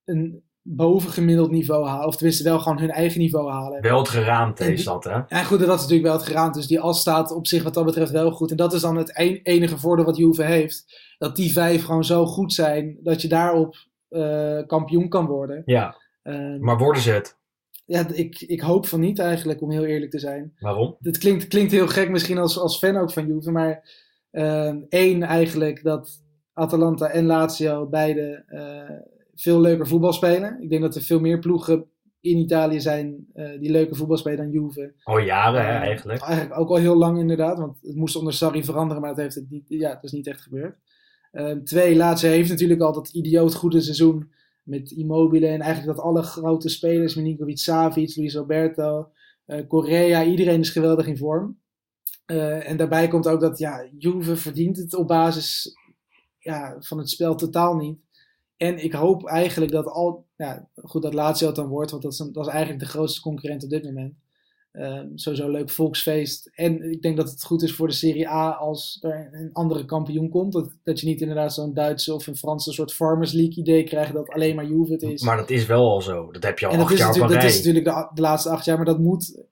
een bovengemiddeld niveau halen. Of tenminste wel gewoon hun eigen niveau halen. Wel het geraamte is dat, hè? Ja, goed, dat is natuurlijk wel het geraamte. Dus die as staat op zich wat dat betreft wel goed. En dat is dan het enige voordeel wat Juve heeft. Dat die vijf gewoon zo goed zijn, dat je daarop kampioen kan worden. Ja, uh, maar worden ze het? Ja, ik, ik hoop van niet eigenlijk, om heel eerlijk te zijn. Waarom? Het klinkt, klinkt heel gek misschien als, als fan ook van Juve, maar uh, één eigenlijk dat Atalanta en Lazio beide veel leuker voetbal spelen. Ik denk dat er veel meer ploegen in Italië zijn die leuke voetbal spelen dan Juve. Al jaren hè, eigenlijk. Eigenlijk ook al heel lang inderdaad, want het moest onder Sarri veranderen, maar dat heeft het niet, ja, het is niet echt gebeurd. Um, twee, Lazio heeft natuurlijk al dat idioot goede seizoen met Immobile en eigenlijk dat alle grote spelers, Milinkovic, Savic, Luis Alberto, uh, Correa, iedereen is geweldig in vorm. Uh, en daarbij komt ook dat ja, Juve verdient het op basis ja, van het spel totaal niet. En ik hoop eigenlijk dat al, ja, goed dat Lazio het dan wordt, want dat is, dat is eigenlijk de grootste concurrent op dit moment. Um, sowieso leuk volksfeest. En ik denk dat het goed is voor de Serie A als er een andere kampioen komt. Dat, dat je niet inderdaad zo'n Duitse of een Franse soort Farmers League idee krijgt dat alleen maar Juve het is. Maar dat is wel al zo. Dat heb je al en acht dat jaar is Dat is natuurlijk de, de, laatste acht jaar, maar dat moet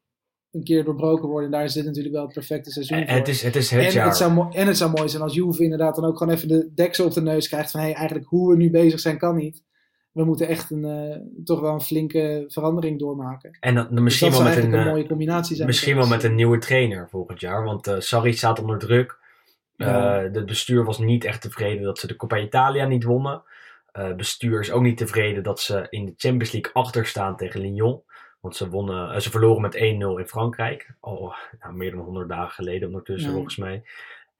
een keer doorbroken worden. En daar zit natuurlijk wel het perfecte seizoen en, voor. Het is het, is het en, jaar. Het zou, en het zou mooi zijn als Juve inderdaad dan ook gewoon even de deksel op de neus krijgt van hey, eigenlijk hoe we nu bezig zijn kan niet we moeten echt een, uh, toch wel een flinke verandering doormaken. En dat, misschien dus wel met een, een, een, mooie combinatie zijn. Misschien wel met een nieuwe trainer volgend jaar. Want uh, Sarri staat onder druk. Ja. Uh, het bestuur was niet echt tevreden dat ze de Coppa Italia niet wonnen. Het bestuur is ook niet tevreden dat ze in de Champions League achter staan tegen Lyon. Want ze, wonnen, ze verloren met 1-0 in Frankrijk. Al nou, meer dan 100 dagen geleden ondertussen, volgens mij.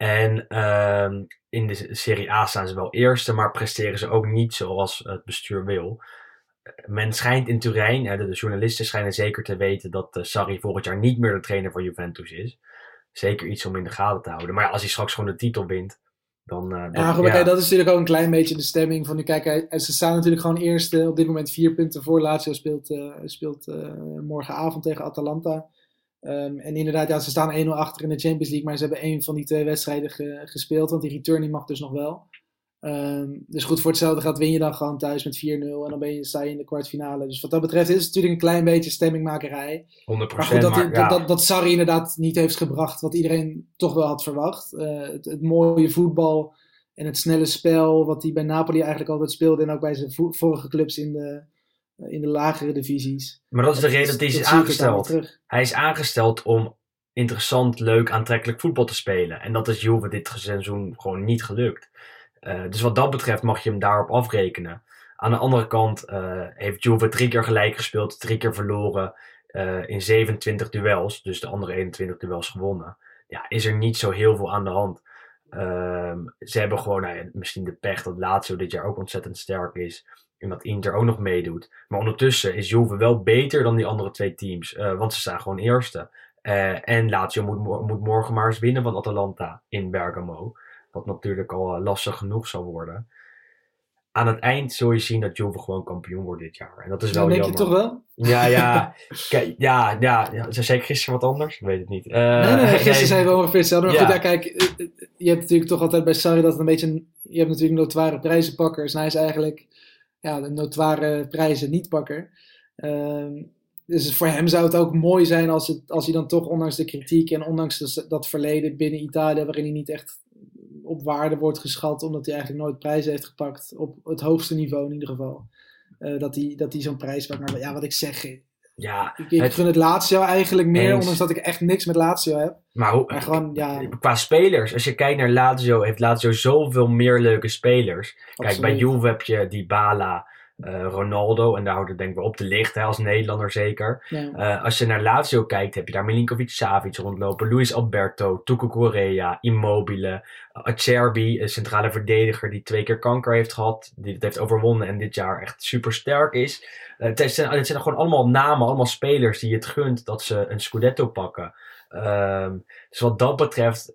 En uh, in de Serie A staan ze wel eerste, maar presteren ze ook niet zoals het bestuur wil. Men schijnt in Turijn, de, journalisten schijnen zeker te weten dat uh, Sarri volgend jaar niet meer de trainer van Juventus is. Zeker iets om in de gaten te houden. Maar ja, als hij straks gewoon de titel wint, dan. Uh, ja, goed, ja. dat is natuurlijk ook een klein beetje de stemming van nu. Kijk, ze staan natuurlijk gewoon eerste. Op dit moment vier punten voor. Lazio speelt, uh, speelt morgenavond tegen Atalanta. Um, en inderdaad, ja, ze staan 1-0 achter in de Champions League, maar ze hebben één van die twee wedstrijden ge gespeeld, want die return mag dus nog wel. Um, dus goed, voor hetzelfde gaat win je dan gewoon thuis met 4-0 en dan ben je, sta je in de kwartfinale. Dus wat dat betreft is het natuurlijk een klein beetje stemmingmakerij. 100%. Maar goed, dat, maar, ja. dat, dat, dat, Sarri inderdaad niet heeft gebracht wat iedereen toch wel had verwacht. Uh, het, het, mooie voetbal en het snelle spel, wat hij bij Napoli eigenlijk altijd speelde en ook bij zijn vorige clubs in de, in de lagere divisies. Maar dat is de reden dat hij is aangesteld. Hij is aangesteld om interessant, leuk, aantrekkelijk voetbal te spelen. En dat is Juve dit seizoen gewoon niet gelukt. Uh, dus wat dat betreft mag je hem daarop afrekenen. Aan de andere kant uh, heeft Juve drie keer gelijk gespeeld, drie keer verloren uh, in 27 duels. Dus de andere 21 duels gewonnen. Ja, is er niet zo heel veel aan de hand. Ehm, ze hebben gewoon nou ja, misschien de pech dat Lazio dit jaar ook ontzettend sterk is. En dat Inter ook nog meedoet. Maar ondertussen is Juve wel beter dan die andere twee teams. Uh, want ze staan gewoon eerste. Uh, en Lazio moet, moet morgen maar eens winnen van Atalanta in Bergamo. Wat natuurlijk al eh, lastig genoeg zal worden. Aan het eind zul je zien dat Juve gewoon kampioen wordt dit jaar. En dat is wel denk jammer. je toch wel? Ja, ja. Kijk, ja, ja, ja. Zei ik gisteren wat anders? Ik weet het niet. Uh, nee, nee, gisteren zijn we ongeveer hetzelfde. Maar ja. goed, ja, kijk, je hebt natuurlijk toch altijd bij Sarri dat het een beetje... Je hebt natuurlijk notoire prijzenpakkers. En hij is eigenlijk ja, de notoire prijzen niet pakken. Uh, dus voor hem zou het ook mooi zijn als, het, als hij dan toch, ondanks de kritiek en ondanks dat verleden binnen Italië, waarin hij niet echt op waarde wordt geschat, omdat hij eigenlijk nooit prijzen heeft gepakt, op het hoogste niveau in ieder geval, uh, dat hij, dat hij zo'n prijs pakt. Maar ja, wat ik zeg, ja, ik, ik het, gun het Lazio eigenlijk meer, eens. ondanks dat ik echt niks met Lazio heb. Maar, hoe, maar gewoon, ja. qua spelers, als je kijkt naar Lazio, heeft Lazio zoveel meer leuke spelers. Absoluut. Kijk, bij Juve heb je Dybala, uh, Ronaldo, en daar houdt het denk ik wel op te licht, hè, als Nederlander zeker. Ja. Uh, als je naar Lazio kijkt, heb je daar Milinkovic-Savic rondlopen, Luis Alberto, Tuco Correa, Immobile, Acerbi, een centrale verdediger die twee keer kanker heeft gehad, die het heeft overwonnen en dit jaar echt super sterk is. Uh, het, zijn, het zijn gewoon allemaal namen, allemaal spelers die het gunt dat ze een Scudetto pakken. Uh, dus wat dat betreft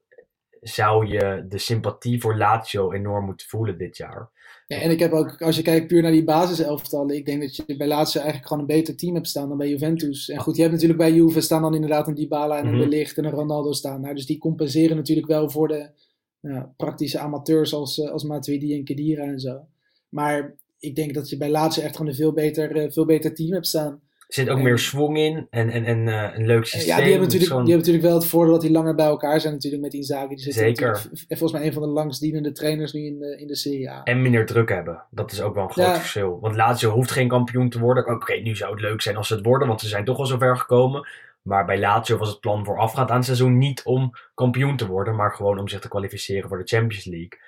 zou je de sympathie voor Lazio enorm moeten voelen dit jaar. Ja, en ik heb ook, als je kijkt puur naar die basiselftallen, ik denk dat je bij Lazio eigenlijk gewoon een beter team hebt staan dan bij Juventus. En goed, je hebt natuurlijk bij Juve staan dan inderdaad een Dybala en een mm -hmm. De Ligt en een Ronaldo staan. Nou, dus die compenseren natuurlijk wel voor de ja, praktische amateurs als, als Matuidi en Kedira en zo. Maar ik denk dat je bij Lazio echt gewoon een veel beter, veel beter team hebt staan. Er zit ook meer swing in en, en, en uh, een leuk systeem. Ja, die hebben, natuurlijk, gewoon... die hebben natuurlijk wel het voordeel dat die langer bij elkaar zijn natuurlijk met Inzaghi. Die Zeker. volgens mij een van de langstdienende trainers nu in de, in de Serie A. En minder druk hebben. Dat is ook wel een groot ja. verschil. Want Lazio hoeft geen kampioen te worden. Oké, okay, nu zou het leuk zijn als ze het worden, want ze zijn toch al zover gekomen. Maar bij Lazio was het plan voorafgaand aan het seizoen niet om kampioen te worden, maar gewoon om zich te kwalificeren voor de Champions League.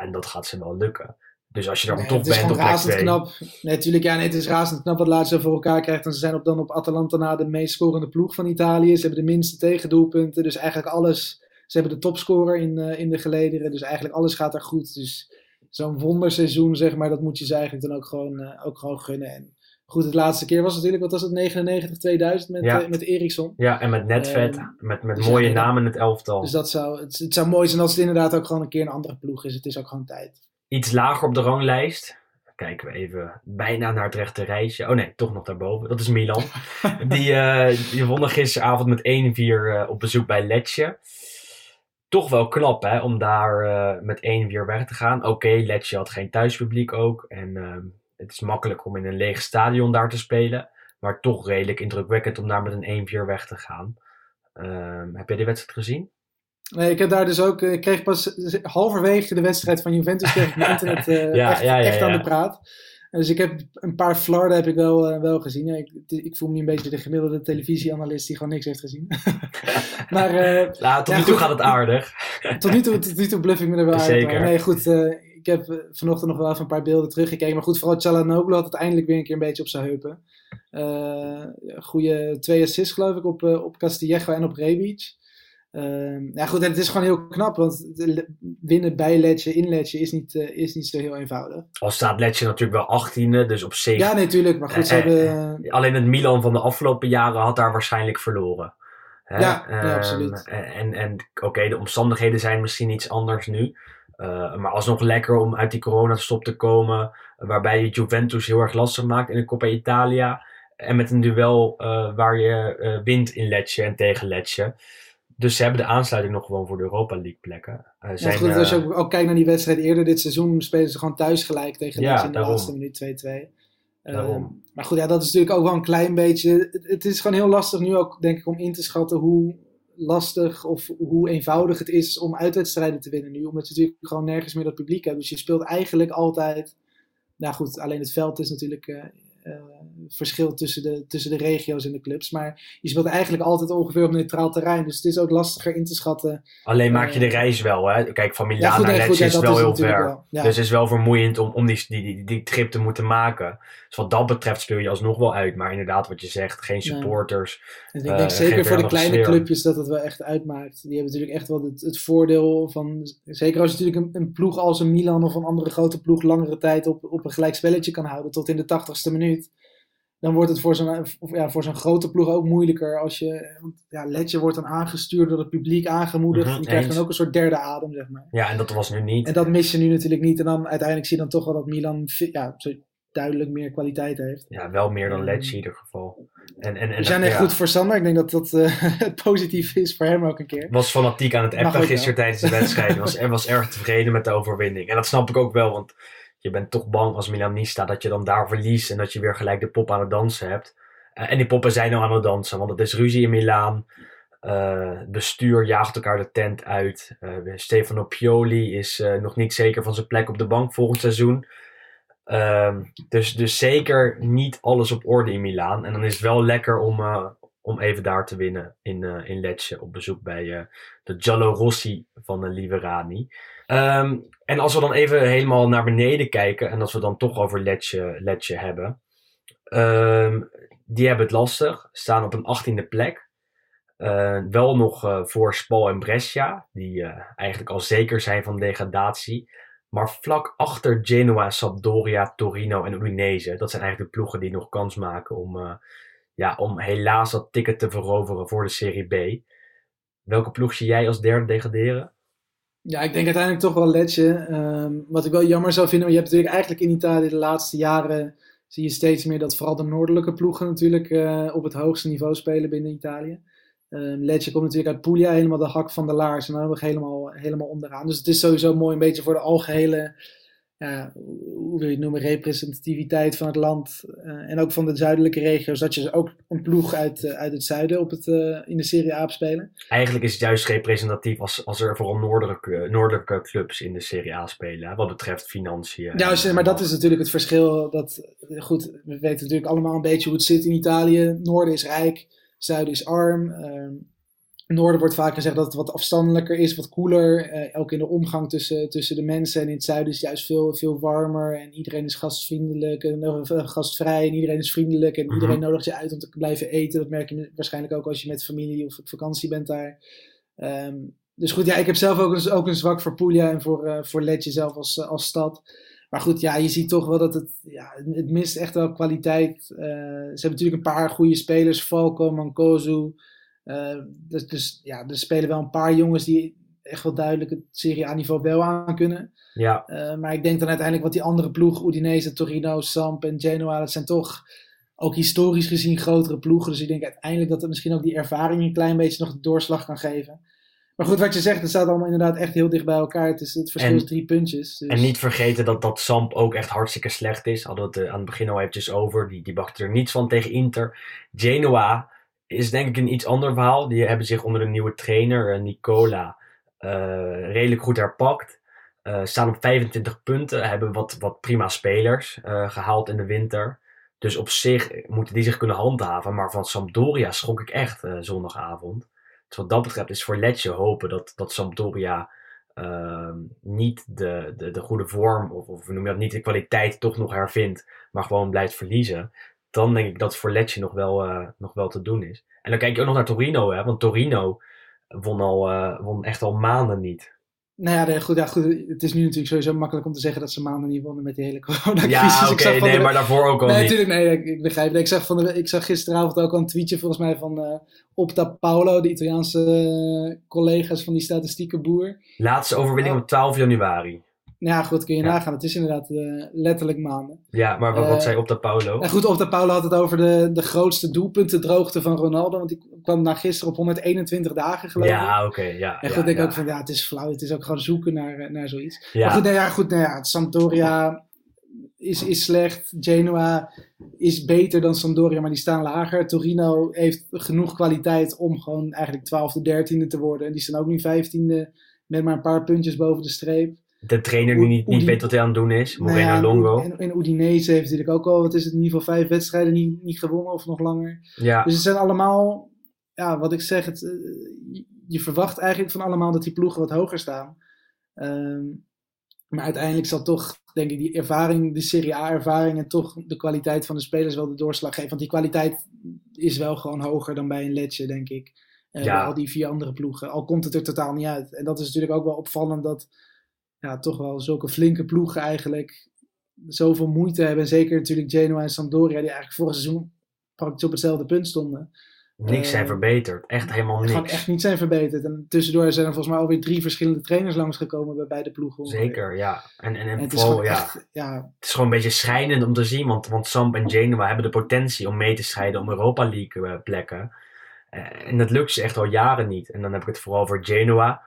En dat gaat ze wel lukken. Dus als je dan nee, toch bent op plek razend knap. Nee, natuurlijk, ja, nee, het is razend knap wat Lazio voor elkaar krijgt. En ze zijn op, dan op Atalanta na de meest scorende ploeg van Italië. Ze hebben de minste tegendoelpunten. Dus eigenlijk alles. Ze hebben de topscorer in, uh, in de gelederen. Dus eigenlijk alles gaat er goed. Dus zo'n wonderseizoen, zeg maar, dat moet je ze eigenlijk dan ook gewoon, uh, ook gewoon gunnen. En goed, het laatste keer was natuurlijk, wat was het, 99, 2000 met, ja. uh, met Eriksson. Ja, en met Netvet, met, met dus mooie ja, namen in het elftal. Dus dat zou, het, het zou mooi zijn als het inderdaad ook gewoon een keer een andere ploeg is. Het is ook gewoon tijd iets lager op de ranglijst. Kijken we even bijna naar het rechte rijtje. Oh nee, toch nog daarboven. Dat is Milan. die, uh, die wonnen gisteravond met 1-4 uh, op bezoek bij Letje. Toch wel knap hè, om daar uh, met 1-4 weg te gaan. Oké, okay, Letje had geen thuispubliek ook. En uh, het is makkelijk om in een leeg stadion daar te spelen. Maar toch redelijk indrukwekkend om daar met een 1-4 weg te gaan. Ehm, heb jij die wedstrijd gezien? Nee, ik heb daar dus ook. Ik kreeg pas halverwege de wedstrijd van Juventus kreeg ik mijn internet uh, ja, echt, ja, ja, echt aan de praat. Dus ik heb een paar Florida heb ik wel, uh, wel gezien. ik, ik, voel me nu een beetje de gemiddelde televisieanalist die gewoon niks heeft gezien. maar, uh, nou, tot nu toe gaat het aardig. tot, nu toe, tot nu toe bluff ik me er wel Zeker. uit. Nee, goed. Ik heb vanochtend nog wel even een paar beelden teruggekeken. Maar goed, vooral Chalanoglu had het eindelijk weer een keer een beetje op zijn heupen. goede twee assists geloof ik op, op Castillejo en op Rebic. Uh, ja, goed, het is gewoon heel knap, want winnen bij Letje, in Letje is niet, uh, is niet zo heel eenvoudig. Al staat Letje natuurlijk wel 18e, dus op zich. Ja, natuurlijk, maar goed, ze eh, hebben. Eh, alleen het Milan van de afgelopen jaren had daar waarschijnlijk verloren. Hè? Ja, ja, ehm, absoluut. En, en oké, de omstandigheden zijn misschien iets anders nu. Uh, maar alsnog lekker om uit die coronastop te komen, waarbij je Juventus heel erg lastig maakt in de Coppa Italia. En met een duel waar je wint in Letje en tegen Letje. Dus ze hebben de aansluiting nog gewoon voor de Europa League plekken. Uh, zijn, ja, goed, als je ook, ook, kijkt naar die wedstrijd eerder dit seizoen, spelen ze gewoon thuis gelijk tegen ja, in de laatste minuut 2-2. Uh, maar goed, ja, dat is natuurlijk ook wel een klein beetje. Het, het, is gewoon heel lastig nu ook, denk ik, om in te schatten hoe lastig of hoe eenvoudig het is om uitwedstrijden te winnen nu. Omdat je natuurlijk gewoon nergens meer dat publiek hebt. Dus je speelt eigenlijk altijd. Nou goed, alleen het veld is natuurlijk uh, uh, verschil tussen de, tussen de regio's en de clubs. Maar je speelt eigenlijk altijd ongeveer op neutraal terrein. Dus het is ook lastiger in te schatten. Alleen maak je de eh, reis wel. Hè? Kijk, van Milaan naar Lecce is wel heel ver. Dus het is wel vermoeiend om, om die, die, die, trip te moeten maken. Dus wat dat betreft speel je alsnog wel uit. Maar inderdaad, wat je zegt, geen supporters. En ik denk uh, zeker voor de kleine clubjes dat het wel echt uitmaakt. Die hebben natuurlijk echt wel het, het voordeel van... Zeker als je natuurlijk een, een, ploeg als een Milan of een andere grote ploeg... langere tijd op, op een gelijk spelletje kan houden tot in de tachtigste minuut dan wordt het voor zo'n ja, voor zo'n grote ploeg ook moeilijker. Als je, want ja, Letje wordt dan aangestuurd door het publiek, aangemoedigd. Mm -hmm, je krijgt dan ook een soort derde adem, zeg maar. Ja, en dat was nu niet. En dat mis je nu natuurlijk niet. En dan uiteindelijk zie je dan toch wel dat Milan ja, duidelijk meer kwaliteit heeft. Ja, wel meer dan Letje in ieder geval. En, en, en We zijn echt goed voor Sander. Ik denk dat dat uh, positief is voor hem ook een keer. Was fanatiek aan het appen gisteren tijdens de wedstrijd. was, was erg tevreden met de overwinning. En dat snap ik ook wel, want je bent toch bang als Milanista dat je dan daar verliest en dat je weer gelijk de pop aan het dansen hebt. Uh, en die poppen zijn al aan het dansen, want het is ruzie in Milaan. Uh, bestuur jaagt elkaar de tent uit. Uh, Stefano Pioli is nog niet zeker van zijn plek op de bank volgend seizoen. Ehm, dus, dus zeker niet alles op orde in Milaan. En dan is het wel lekker om, om even daar te winnen in, in Lecce op bezoek bij de Giallo Rossi van de Liverani. Um, en als we dan even helemaal naar beneden kijken en als we dan toch over Letje, hebben. Um, die hebben het lastig, staan op een achttiende plek. Uh, wel nog uh, voor Spal en Brescia, die uh, eigenlijk al zeker zijn van degradatie. Maar vlak achter Genoa, Sampdoria, Torino en Udinese. Dat zijn eigenlijk de ploegen die nog kans maken om, ja, om helaas dat ticket te veroveren voor de Serie B. Welke ploeg zie jij als derde degraderen? Ja, ik denk uiteindelijk toch wel Letje. Um, wat ik wel jammer zou vinden, je hebt natuurlijk eigenlijk in Italië de laatste jaren zie je steeds meer dat vooral de noordelijke ploegen natuurlijk uh, op het hoogste niveau spelen binnen Italië. Um, Letje komt natuurlijk uit Puglia, helemaal de hak van de laars en dan we helemaal, helemaal onderaan. Dus het is sowieso mooi een beetje voor de algehele ja, hoe wil je het noemen, representativiteit van het land uh, en ook van de zuidelijke regio's, dat je ook een ploeg uit, uh, uit het zuiden op het, uh, in de Serie A spelen. Eigenlijk is het juist representatief als, als er vooral noordelijke, noordelijke clubs in de Serie A spelen, wat betreft financiën. Ja, maar dat is natuurlijk het verschil. Dat, goed, we weten natuurlijk allemaal een beetje hoe het zit in Italië. Noorden is rijk, zuiden is arm. Ehm, noorden wordt vaak gezegd dat het wat afstandelijker is, wat koeler. Uh, ook in de omgang tussen, tussen de mensen. En in het zuiden is het juist veel, veel warmer. En iedereen is gastvriendelijk en uh, gastvrij. En iedereen is vriendelijk. En iedereen mm nodigt je uit om te blijven eten. Dat merk je waarschijnlijk ook als je met familie of op vakantie bent daar. Um, dus goed, ja, ik heb zelf ook een, ook een zwak voor Puglia en voor, uh, voor Letje zelf als, als stad. Maar goed, ja, je ziet toch wel dat het, ja, het mist echt wel kwaliteit. ze hebben natuurlijk een paar goede spelers. Falco, Mancosu. Uh, dus, dus ja, er spelen wel een paar jongens die echt wel duidelijk het Serie A-niveau wel aan kunnen. Ja. Uh, maar ik denk dan uiteindelijk wat die andere ploegen, Udinese, Torino, Samp en Genoa, dat zijn toch ook historisch gezien grotere ploegen. Dus ik denk uiteindelijk dat het misschien ook die ervaring een klein beetje nog de doorslag kan geven. Maar goed, wat je zegt, het staat allemaal inderdaad echt heel dicht bij elkaar. Het, is, het verschil is drie puntjes. Dus. En niet vergeten dat, dat Samp ook echt hartstikke slecht is. Hadden we het uh, aan het begin al eventjes over. Die, die bakte er niets van tegen Inter. Genoa is denk ik een iets ander verhaal. Die hebben zich onder de nieuwe trainer, uh, Nicola, uh, redelijk goed herpakt. staan op 25 punten, hebben wat, wat prima spelers gehaald in de winter. Dus op zich moeten die zich kunnen handhaven. Maar van Sampdoria schrok ik echt zondagavond. Dus wat dat betreft is voor Letje hopen dat, dat Sampdoria uh, niet de, de, de goede vorm, of, of noem je dat, niet de kwaliteit toch nog hervindt, maar gewoon blijft verliezen. Dan denk ik dat voor Letje nog wel, uh, nog wel te doen is. En dan kijk je ook nog naar Torino, hè, want Torino won, al, uh, won echt al maanden niet. Nou ja, goed, ja, goed, het is nu natuurlijk sowieso makkelijk om te zeggen dat ze maanden niet wonnen met die hele coronacrisis. Ja, oké, okay, nee, maar daarvoor ook al nee, niet. Natuurlijk, nee, ik, ik begrijp het. Ik zag, van de, ik zag gisteravond ook al een tweetje volgens mij van uh, Opta Paolo, de Italiaanse uh, collega's van die statistieke boer. Laatste overwinning op 12 januari. Ja, goed, kun je ja. nagaan. Het is inderdaad uh, letterlijk maanden. Ja, maar wat, wat zei Opta Paulo? Nou goed, Opta Paulo had het over de, de grootste doelpuntendroogte van Ronaldo. Want die kwam na gisteren op 121 dagen geloof ik. Ja, oké. Okay, ja, en goed, ja, denk ja. ook van ja, het is flauw. Het is ook gewoon zoeken naar, naar zoiets. Ja. Maar goed, nou ja, goed, nou ja, Sampdoria is, is slecht. Genoa is beter dan Sampdoria, maar die staan lager. Torino heeft genoeg kwaliteit om gewoon eigenlijk 12e, 13e te worden. En die staan ook nu 15e met maar een paar puntjes boven de streep de trainer nu niet, niet weet wat hij aan het doen is. Moreno nou ja, Longo. En, en Udinese heeft natuurlijk ook al, wat is het, in ieder geval vijf wedstrijden niet, niet gewonnen of nog langer. Ja. Dus het zijn allemaal, ja, wat ik zeg, het, je, je verwacht eigenlijk van allemaal dat die ploegen wat hoger staan. Um, maar uiteindelijk zal toch, denk ik, die ervaring, de Serie A-ervaring en toch de kwaliteit van de spelers wel de doorslag geven. Want die kwaliteit is wel gewoon hoger dan bij een Letje, denk ik. Uh, Ja. Bij al die vier andere ploegen. Al komt het er totaal niet uit. En dat is natuurlijk ook wel opvallend dat ja, toch wel zulke flinke ploegen eigenlijk zoveel moeite hebben. En zeker natuurlijk Genoa en Sampdoria, die eigenlijk vorig seizoen praktisch op hetzelfde punt stonden. Niks zijn Eh, verbeterd. Echt helemaal niks. Gewoon echt niet zijn verbeterd. En tussendoor zijn er volgens mij alweer drie verschillende trainers langsgekomen bij beide ploegen. Zeker, ja. En, en, en, En het is vooral, ja, echt, ja, het is gewoon een beetje schrijnend om te zien. Want, want Samp en Genoa hebben de potentie om mee te strijden om Europa League eh, plekken. Eh, en dat lukt ze echt al jaren niet. En dan heb ik het vooral voor Genoa.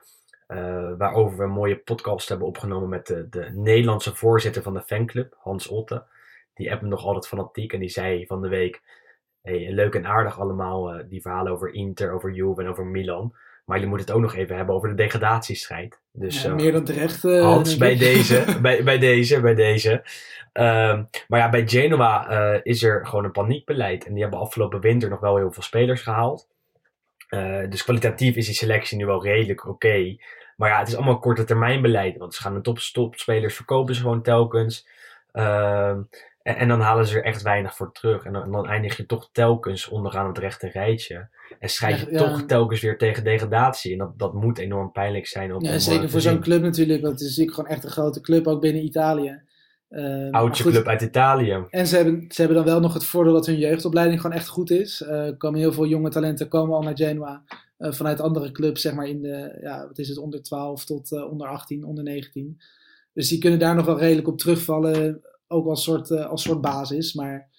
Eh, waarover we een mooie podcast hebben opgenomen met de, de Nederlandse voorzitter van de fanclub, Hans Otte. Die app me nog altijd fanatiek en die zei van de week: hey, leuk en aardig allemaal eh, die verhalen over Inter, over Juve en over Milan. Maar je moet het ook nog even hebben over de degradatiestrijd. Dus, ja, eh, meer dan terecht. Hans, bij deze, bij, bij deze, bij deze. Ehm, maar ja, bij Genoa is er gewoon een paniekbeleid. En die hebben afgelopen winter nog wel heel veel spelers gehaald. Eh, dus kwalitatief is die selectie nu wel redelijk oké. Maar ja, het is allemaal korte termijn beleid. Want ze gaan de top, topspelers verkopen ze gewoon telkens. Ehm, en, en dan halen ze er echt weinig voor terug. En dan, dan eindig je toch telkens onderaan het rechte rijtje. En strijd je Ja, ja. toch telkens weer tegen degradatie. En dat, dat moet enorm pijnlijk zijn. Om, Ja, zeker eh, voor zo'n club natuurlijk. Want het is natuurlijk gewoon echt een grote club, ook binnen Italië. Oudje goed, club uit Italië. En ze hebben, ze hebben dan wel nog het voordeel dat hun jeugdopleiding gewoon echt goed is. Eh, Er komen heel veel jonge talenten komen al naar Genoa. Eh, vanuit andere clubs, zeg maar in de, ja, wat is het, onder 12 tot eh, onder 18, onder 19. Dus die kunnen daar nog wel redelijk op terugvallen. Ook als soort, eh, als soort basis. Maar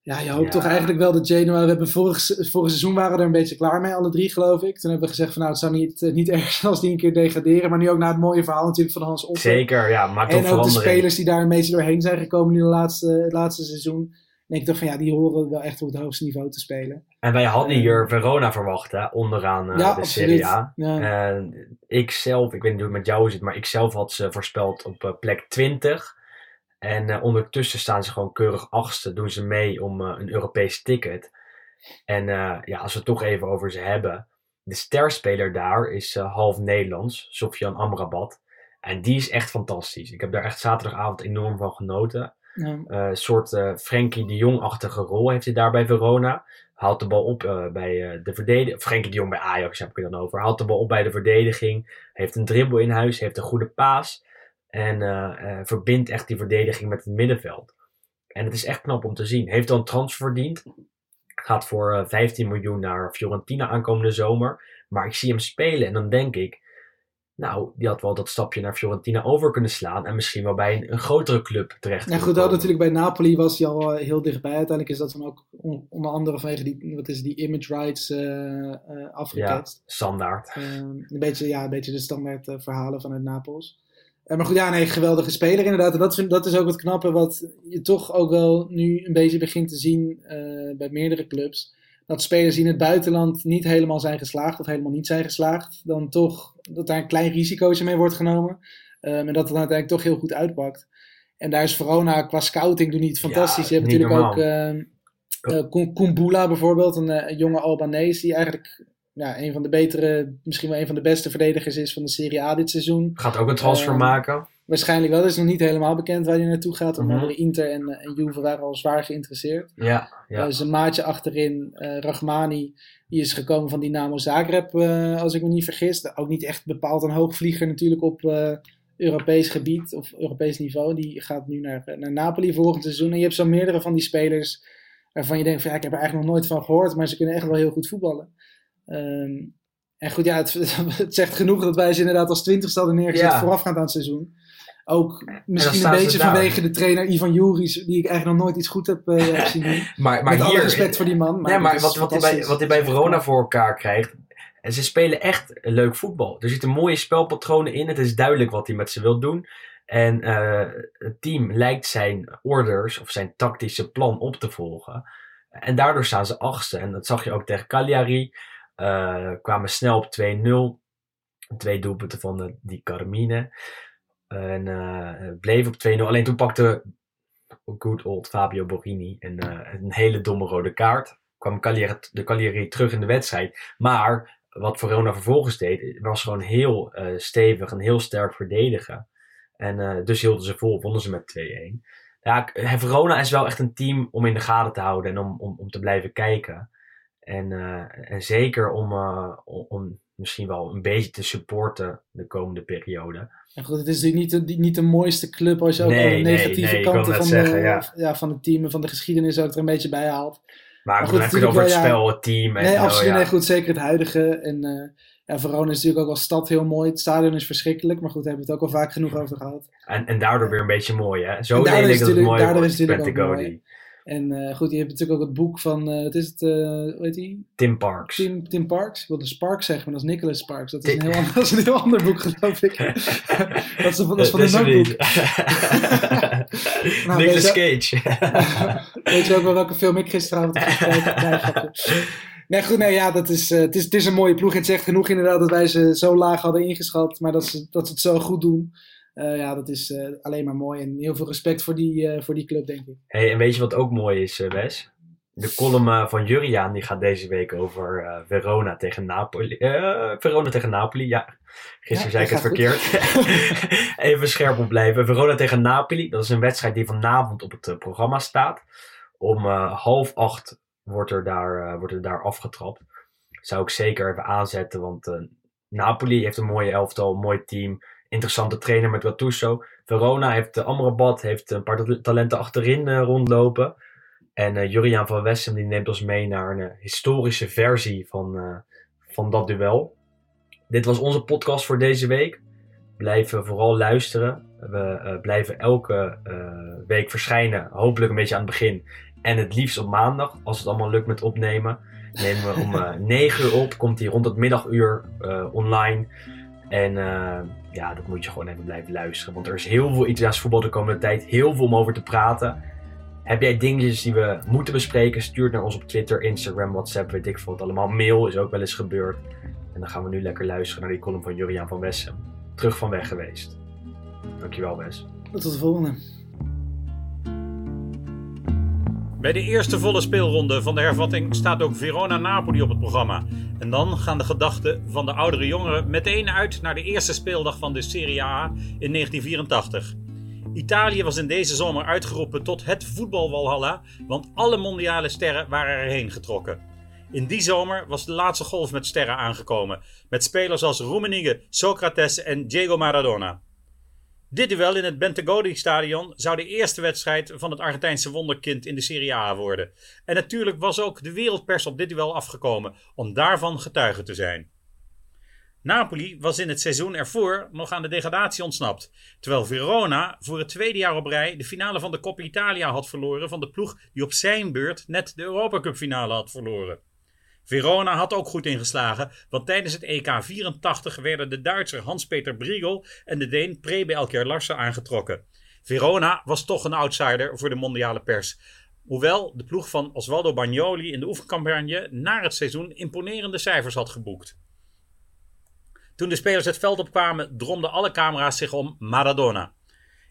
ja, je hoopt Ja. toch eigenlijk wel dat Genoa... We hebben vorig, vorig seizoen waren we er een beetje klaar mee, alle drie geloof ik. Toen hebben we gezegd van nou, het zou niet, niet erg zijn als die een keer degraderen. Maar nu ook na het mooie verhaal natuurlijk van Hans Otte. Zeker, ja, maar toch En ook de spelers die daar een beetje doorheen zijn gekomen nu de laatste, het laatste seizoen. denk ik toch van ja, die horen wel echt op het hoogste niveau te spelen. En wij hadden hier Verona verwacht, hè, onderaan eh, ja, de. Serie A. Ja. En ik zelf, ik weet niet hoe het met jou zit, maar ik zelf had ze voorspeld op eh, plek 20. En eh, ondertussen staan ze gewoon keurig achtste, doen ze mee om een Europees ticket. En ja, als we het toch even over ze hebben. De sterspeler daar is half Nederlands, Sofian Amrabat. En die is echt fantastisch. Ik heb daar echt zaterdagavond enorm van genoten. Eh, een soort eh Frenkie de Jong-achtige rol heeft hij daar bij Verona. Haalt de bal op eh, bij de verdediging. Frenkie de Jong bij Ajax heb ik het dan over. Haalt de bal op bij de verdediging. Heeft een dribbel in huis. Heeft een goede paas. En verbindt echt die verdediging met het middenveld. En het is echt knap om te zien. Heeft een transfer verdiend. Gaat voor eh, 15 miljoen naar Fiorentina aankomende zomer. Maar ik zie hem spelen en dan denk ik. Nou, die had wel dat stapje naar Fiorentina over kunnen slaan. En misschien wel bij een, een grotere club terecht Ja, goed, dat natuurlijk bij Napoli was hij al eh, heel dichtbij. Uiteindelijk is dat dan ook on- onder andere vanwege die, wat is die image rights eh Ja, standaard. Ehm, een, beetje, ja, een beetje de standaard verhalen vanuit Napels. Maar goed, ja, nee, geweldige speler inderdaad. En dat, vind, dat is ook het knappe wat je toch ook wel nu een beetje begint te zien bij meerdere clubs. Dat spelers die in het buitenland niet helemaal zijn geslaagd of helemaal niet zijn geslaagd, dan toch dat daar een klein risicootje mee wordt genomen. Um, en dat het uiteindelijk toch heel goed uitpakt. En daar is Verona qua scouting doen niet fantastisch. je hebt natuurlijk ook uh, Kumbula bijvoorbeeld, een, een jonge Albanese die eigenlijk ja, een van de betere, misschien wel een van de beste verdedigers is van de Serie A dit seizoen. Gaat ook een transfer maken. Waarschijnlijk wel. Het is nog niet helemaal bekend waar hij naartoe gaat. Onder mm Inter en, en Juve waren al zwaar geïnteresseerd. Ja, ja. zijn maatje achterin, uh, Rachmani, die is gekomen van Dynamo Zagreb, uh, als ik me niet vergis. Ook niet echt bepaald een hoogvlieger natuurlijk op Europees gebied of Europees niveau. Die gaat nu naar, naar Napoli volgend seizoen. En je hebt zo meerdere van die spelers waarvan je denkt van ja, ik heb er eigenlijk nog nooit van gehoord, maar ze kunnen echt wel heel goed voetballen. Um, en goed, ja, het, het, zegt genoeg dat wij ze inderdaad als twintigste hadden neergezet ja. voorafgaand aan het seizoen. Ook misschien een beetje vanwege de trainer Ivan Juris, die ik eigenlijk nog nooit iets goed heb uh, gezien. maar, maar Met hier, respect voor die man. Maar, maar wat, wat, hij bij, wat hij bij Verona voor elkaar krijgt, en ze spelen echt leuk voetbal. Er zitten mooie spelpatronen in. Het is duidelijk wat hij met ze wil doen. En uh, het team lijkt zijn orders of zijn tactische plan op te volgen. En daardoor staan ze achtste. En dat zag je ook tegen Cagliari. Uh, kwamen snel op 2-0. Twee doelpunten van de, die Carmine. En uh, bleef op 2-0. Alleen toen pakte good old Fabio Borini een, uh, een hele domme rode kaart. Kwam de Cagliari terug in de wedstrijd. Maar wat Verona vervolgens deed, was gewoon heel uh, stevig en heel sterk verdedigen. En dus hielden ze vol, wonnen ze met 2-1. Ja, Verona is wel echt een team om in de gaten te houden en om, om, om te blijven kijken. En, en zeker om, om misschien wel een beetje te supporten de komende periode. En goed, het is natuurlijk niet de, niet de mooiste club als je ook nee, de negatieve nee, kanten van, zeggen, de, ja. ja. van het team en van de geschiedenis ook er een beetje bij haalt. Maar, maar goed, dan heb je het over het spel, het team. En, nee, absoluut. Nee, goed, zeker het huidige. En uh, ja, Verona is natuurlijk ook als stad heel mooi. Het stadion is verschrikkelijk, maar goed, daar hebben we het ook al vaak genoeg over gehad. En, en daardoor weer een beetje mooi, hè? Zo lelijk dat het mooi daardoor wordt, is het natuurlijk ook mooi. En uh, goed, je hebt natuurlijk ook het boek van, uh, wat is het, uh, hoe heet die? Tim Parks. Tim, Tim Parks. Ik wilde Sparks zeggen, maar dat is Nicholas Sparks. Dat is, een heel, ander, dat is een heel ander boek, geloof ik. dat is, dat is van een notebook. nou, Nicholas Cage. weet je ook wel welke film ik gisteravond heb gekeken? Nee, goed, nee, ja, dat is, het, is, het is een mooie ploeg. Het zegt genoeg inderdaad dat wij ze zo laag hadden ingeschat, maar dat ze, dat ze het zo goed doen. Uh, ja, dat is uh, alleen maar mooi. En heel veel respect voor die, uh, voor die club, denk ik. Hey, en weet je wat ook mooi is, Wes? De column van Juriaan die gaat deze week over Verona tegen Napoli. Verona tegen Napoli, ja. Gisteren ja, zei ik het verkeerd. Even scherp op blijven. Verona tegen Napoli, dat is een wedstrijd die vanavond op het programma staat. Om half acht wordt er, daar, wordt er daar afgetrapt. Zou ik zeker even aanzetten, want Napoli heeft een mooie elftal, een mooi team interessante trainer met Gattuso. Verona heeft uh, Amrabat, heeft een paar talenten achterin uh, rondlopen. En uh, Juriaan van Wessem die neemt ons mee naar een historische versie van, van dat duel. Dit was onze podcast voor deze week. Blijven vooral luisteren. We blijven elke week verschijnen. Hopelijk een beetje aan het begin. En het liefst op maandag, als het allemaal lukt met opnemen. Nemen we om 9 uur op. Komt hij rond het middaguur online. En uh, ja, dat moet je gewoon even blijven luisteren. Want er is heel veel Italiaans voetbal de komende tijd. Heel veel om over te praten. Heb jij dingetjes die we moeten bespreken? Stuur het naar ons op Twitter, Instagram, WhatsApp, weet ik veel allemaal. Mail is ook wel eens gebeurd. En dan gaan we nu lekker luisteren naar die column van Juriaan van Wessem. Terug van weg geweest. Dankjewel, Wes. Tot de volgende. Bij de eerste volle speelronde van de hervatting staat ook Verona-Napoli op het programma. En dan gaan de gedachten van de oudere jongeren meteen uit naar de eerste speeldag van de Serie A in 1984. Italië was in deze zomer uitgeroepen tot het voetbalwalhalla, want alle mondiale sterren waren erheen getrokken. In die zomer was de laatste golf met sterren aangekomen, met spelers als Rummenigge, Socrates en Diego Maradona. Dit duel in het Bentegodi Stadion zou de eerste wedstrijd van het Argentijnse wonderkind in de Serie A worden. En natuurlijk was ook de wereldpers op dit duel afgekomen om daarvan getuige te zijn. Napoli was in het seizoen ervoor nog aan de degradatie ontsnapt, terwijl Verona voor het tweede jaar op rij de finale van de Coppa Italia had verloren van de ploeg die op zijn beurt net de Europa Cup finale had verloren. Verona had ook goed ingeslagen, want tijdens het EK 84 werden de Duitser Hans-Peter Briegel en de Deen Prebe Elker Larsen aangetrokken. Verona was toch een outsider voor de mondiale pers. Hoewel de ploeg van Osvaldo Bagnoli in de oefencampagne na het seizoen imponerende cijfers had geboekt. Toen de spelers het veld opkwamen, dromden alle camera's zich om Maradona.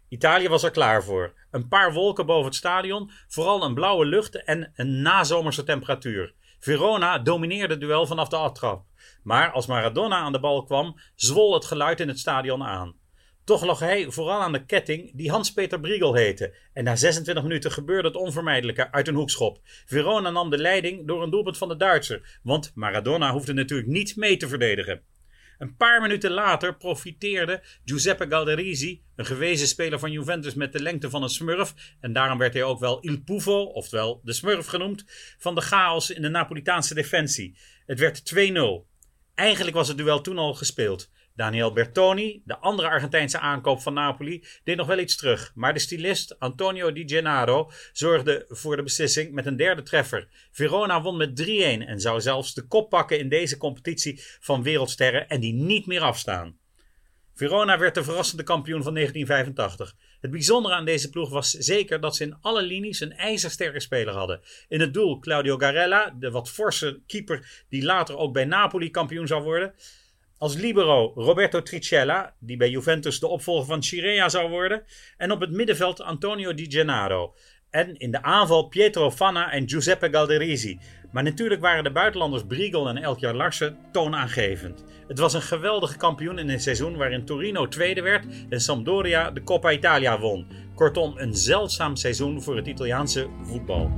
Italië was er klaar voor. Een paar wolken boven het stadion, vooral een blauwe lucht en een nazomerse temperatuur. Verona domineerde het duel vanaf de aftrap. Maar als Maradona aan de bal kwam, zwol het geluid in het stadion aan. Toch lag hij vooral aan de ketting die Hans-Peter Briegel heette. En na 26 minuten gebeurde het onvermijdelijke uit een hoekschop. Verona nam de leiding door een doelpunt van de Duitser. Want Maradona hoefde natuurlijk niet mee te verdedigen. Een paar minuten later profiteerde Giuseppe Galderisi, een gewezen speler van Juventus met de lengte van een smurf, en daarom werd hij ook wel Il Pufo, oftewel de smurf genoemd, van de chaos in de Napolitaanse defensie. Het werd 2-0. Eigenlijk was het duel toen al gespeeld. Daniel Bertoni, de andere Argentijnse aankoop van Napoli, deed nog wel iets terug. Maar de stylist Antonio Di Gennaro zorgde voor de beslissing met een derde treffer. Verona won met 3-1 en zou zelfs de kop pakken in deze competitie van wereldsterren en die niet meer afstaan. Verona werd de verrassende kampioen van 1985. Het bijzondere aan deze ploeg was zeker dat ze in alle linies een ijzersterke speler hadden. In het doel Claudio Garella, de wat forse keeper die later ook bij Napoli kampioen zou worden. Als libero Roberto Tricella, die bij Juventus de opvolger van Chirea zou worden. En op het middenveld Antonio Di Gennaro. En in de aanval Pietro Fanna en Giuseppe Galderisi. Maar natuurlijk waren de buitenlanders Briegel en Elkjar Larsen toonaangevend. Het was een geweldige kampioen in een seizoen waarin Torino tweede werd en Sampdoria de Coppa Italia won. Kortom, een zeldzaam seizoen voor het Italiaanse voetbal.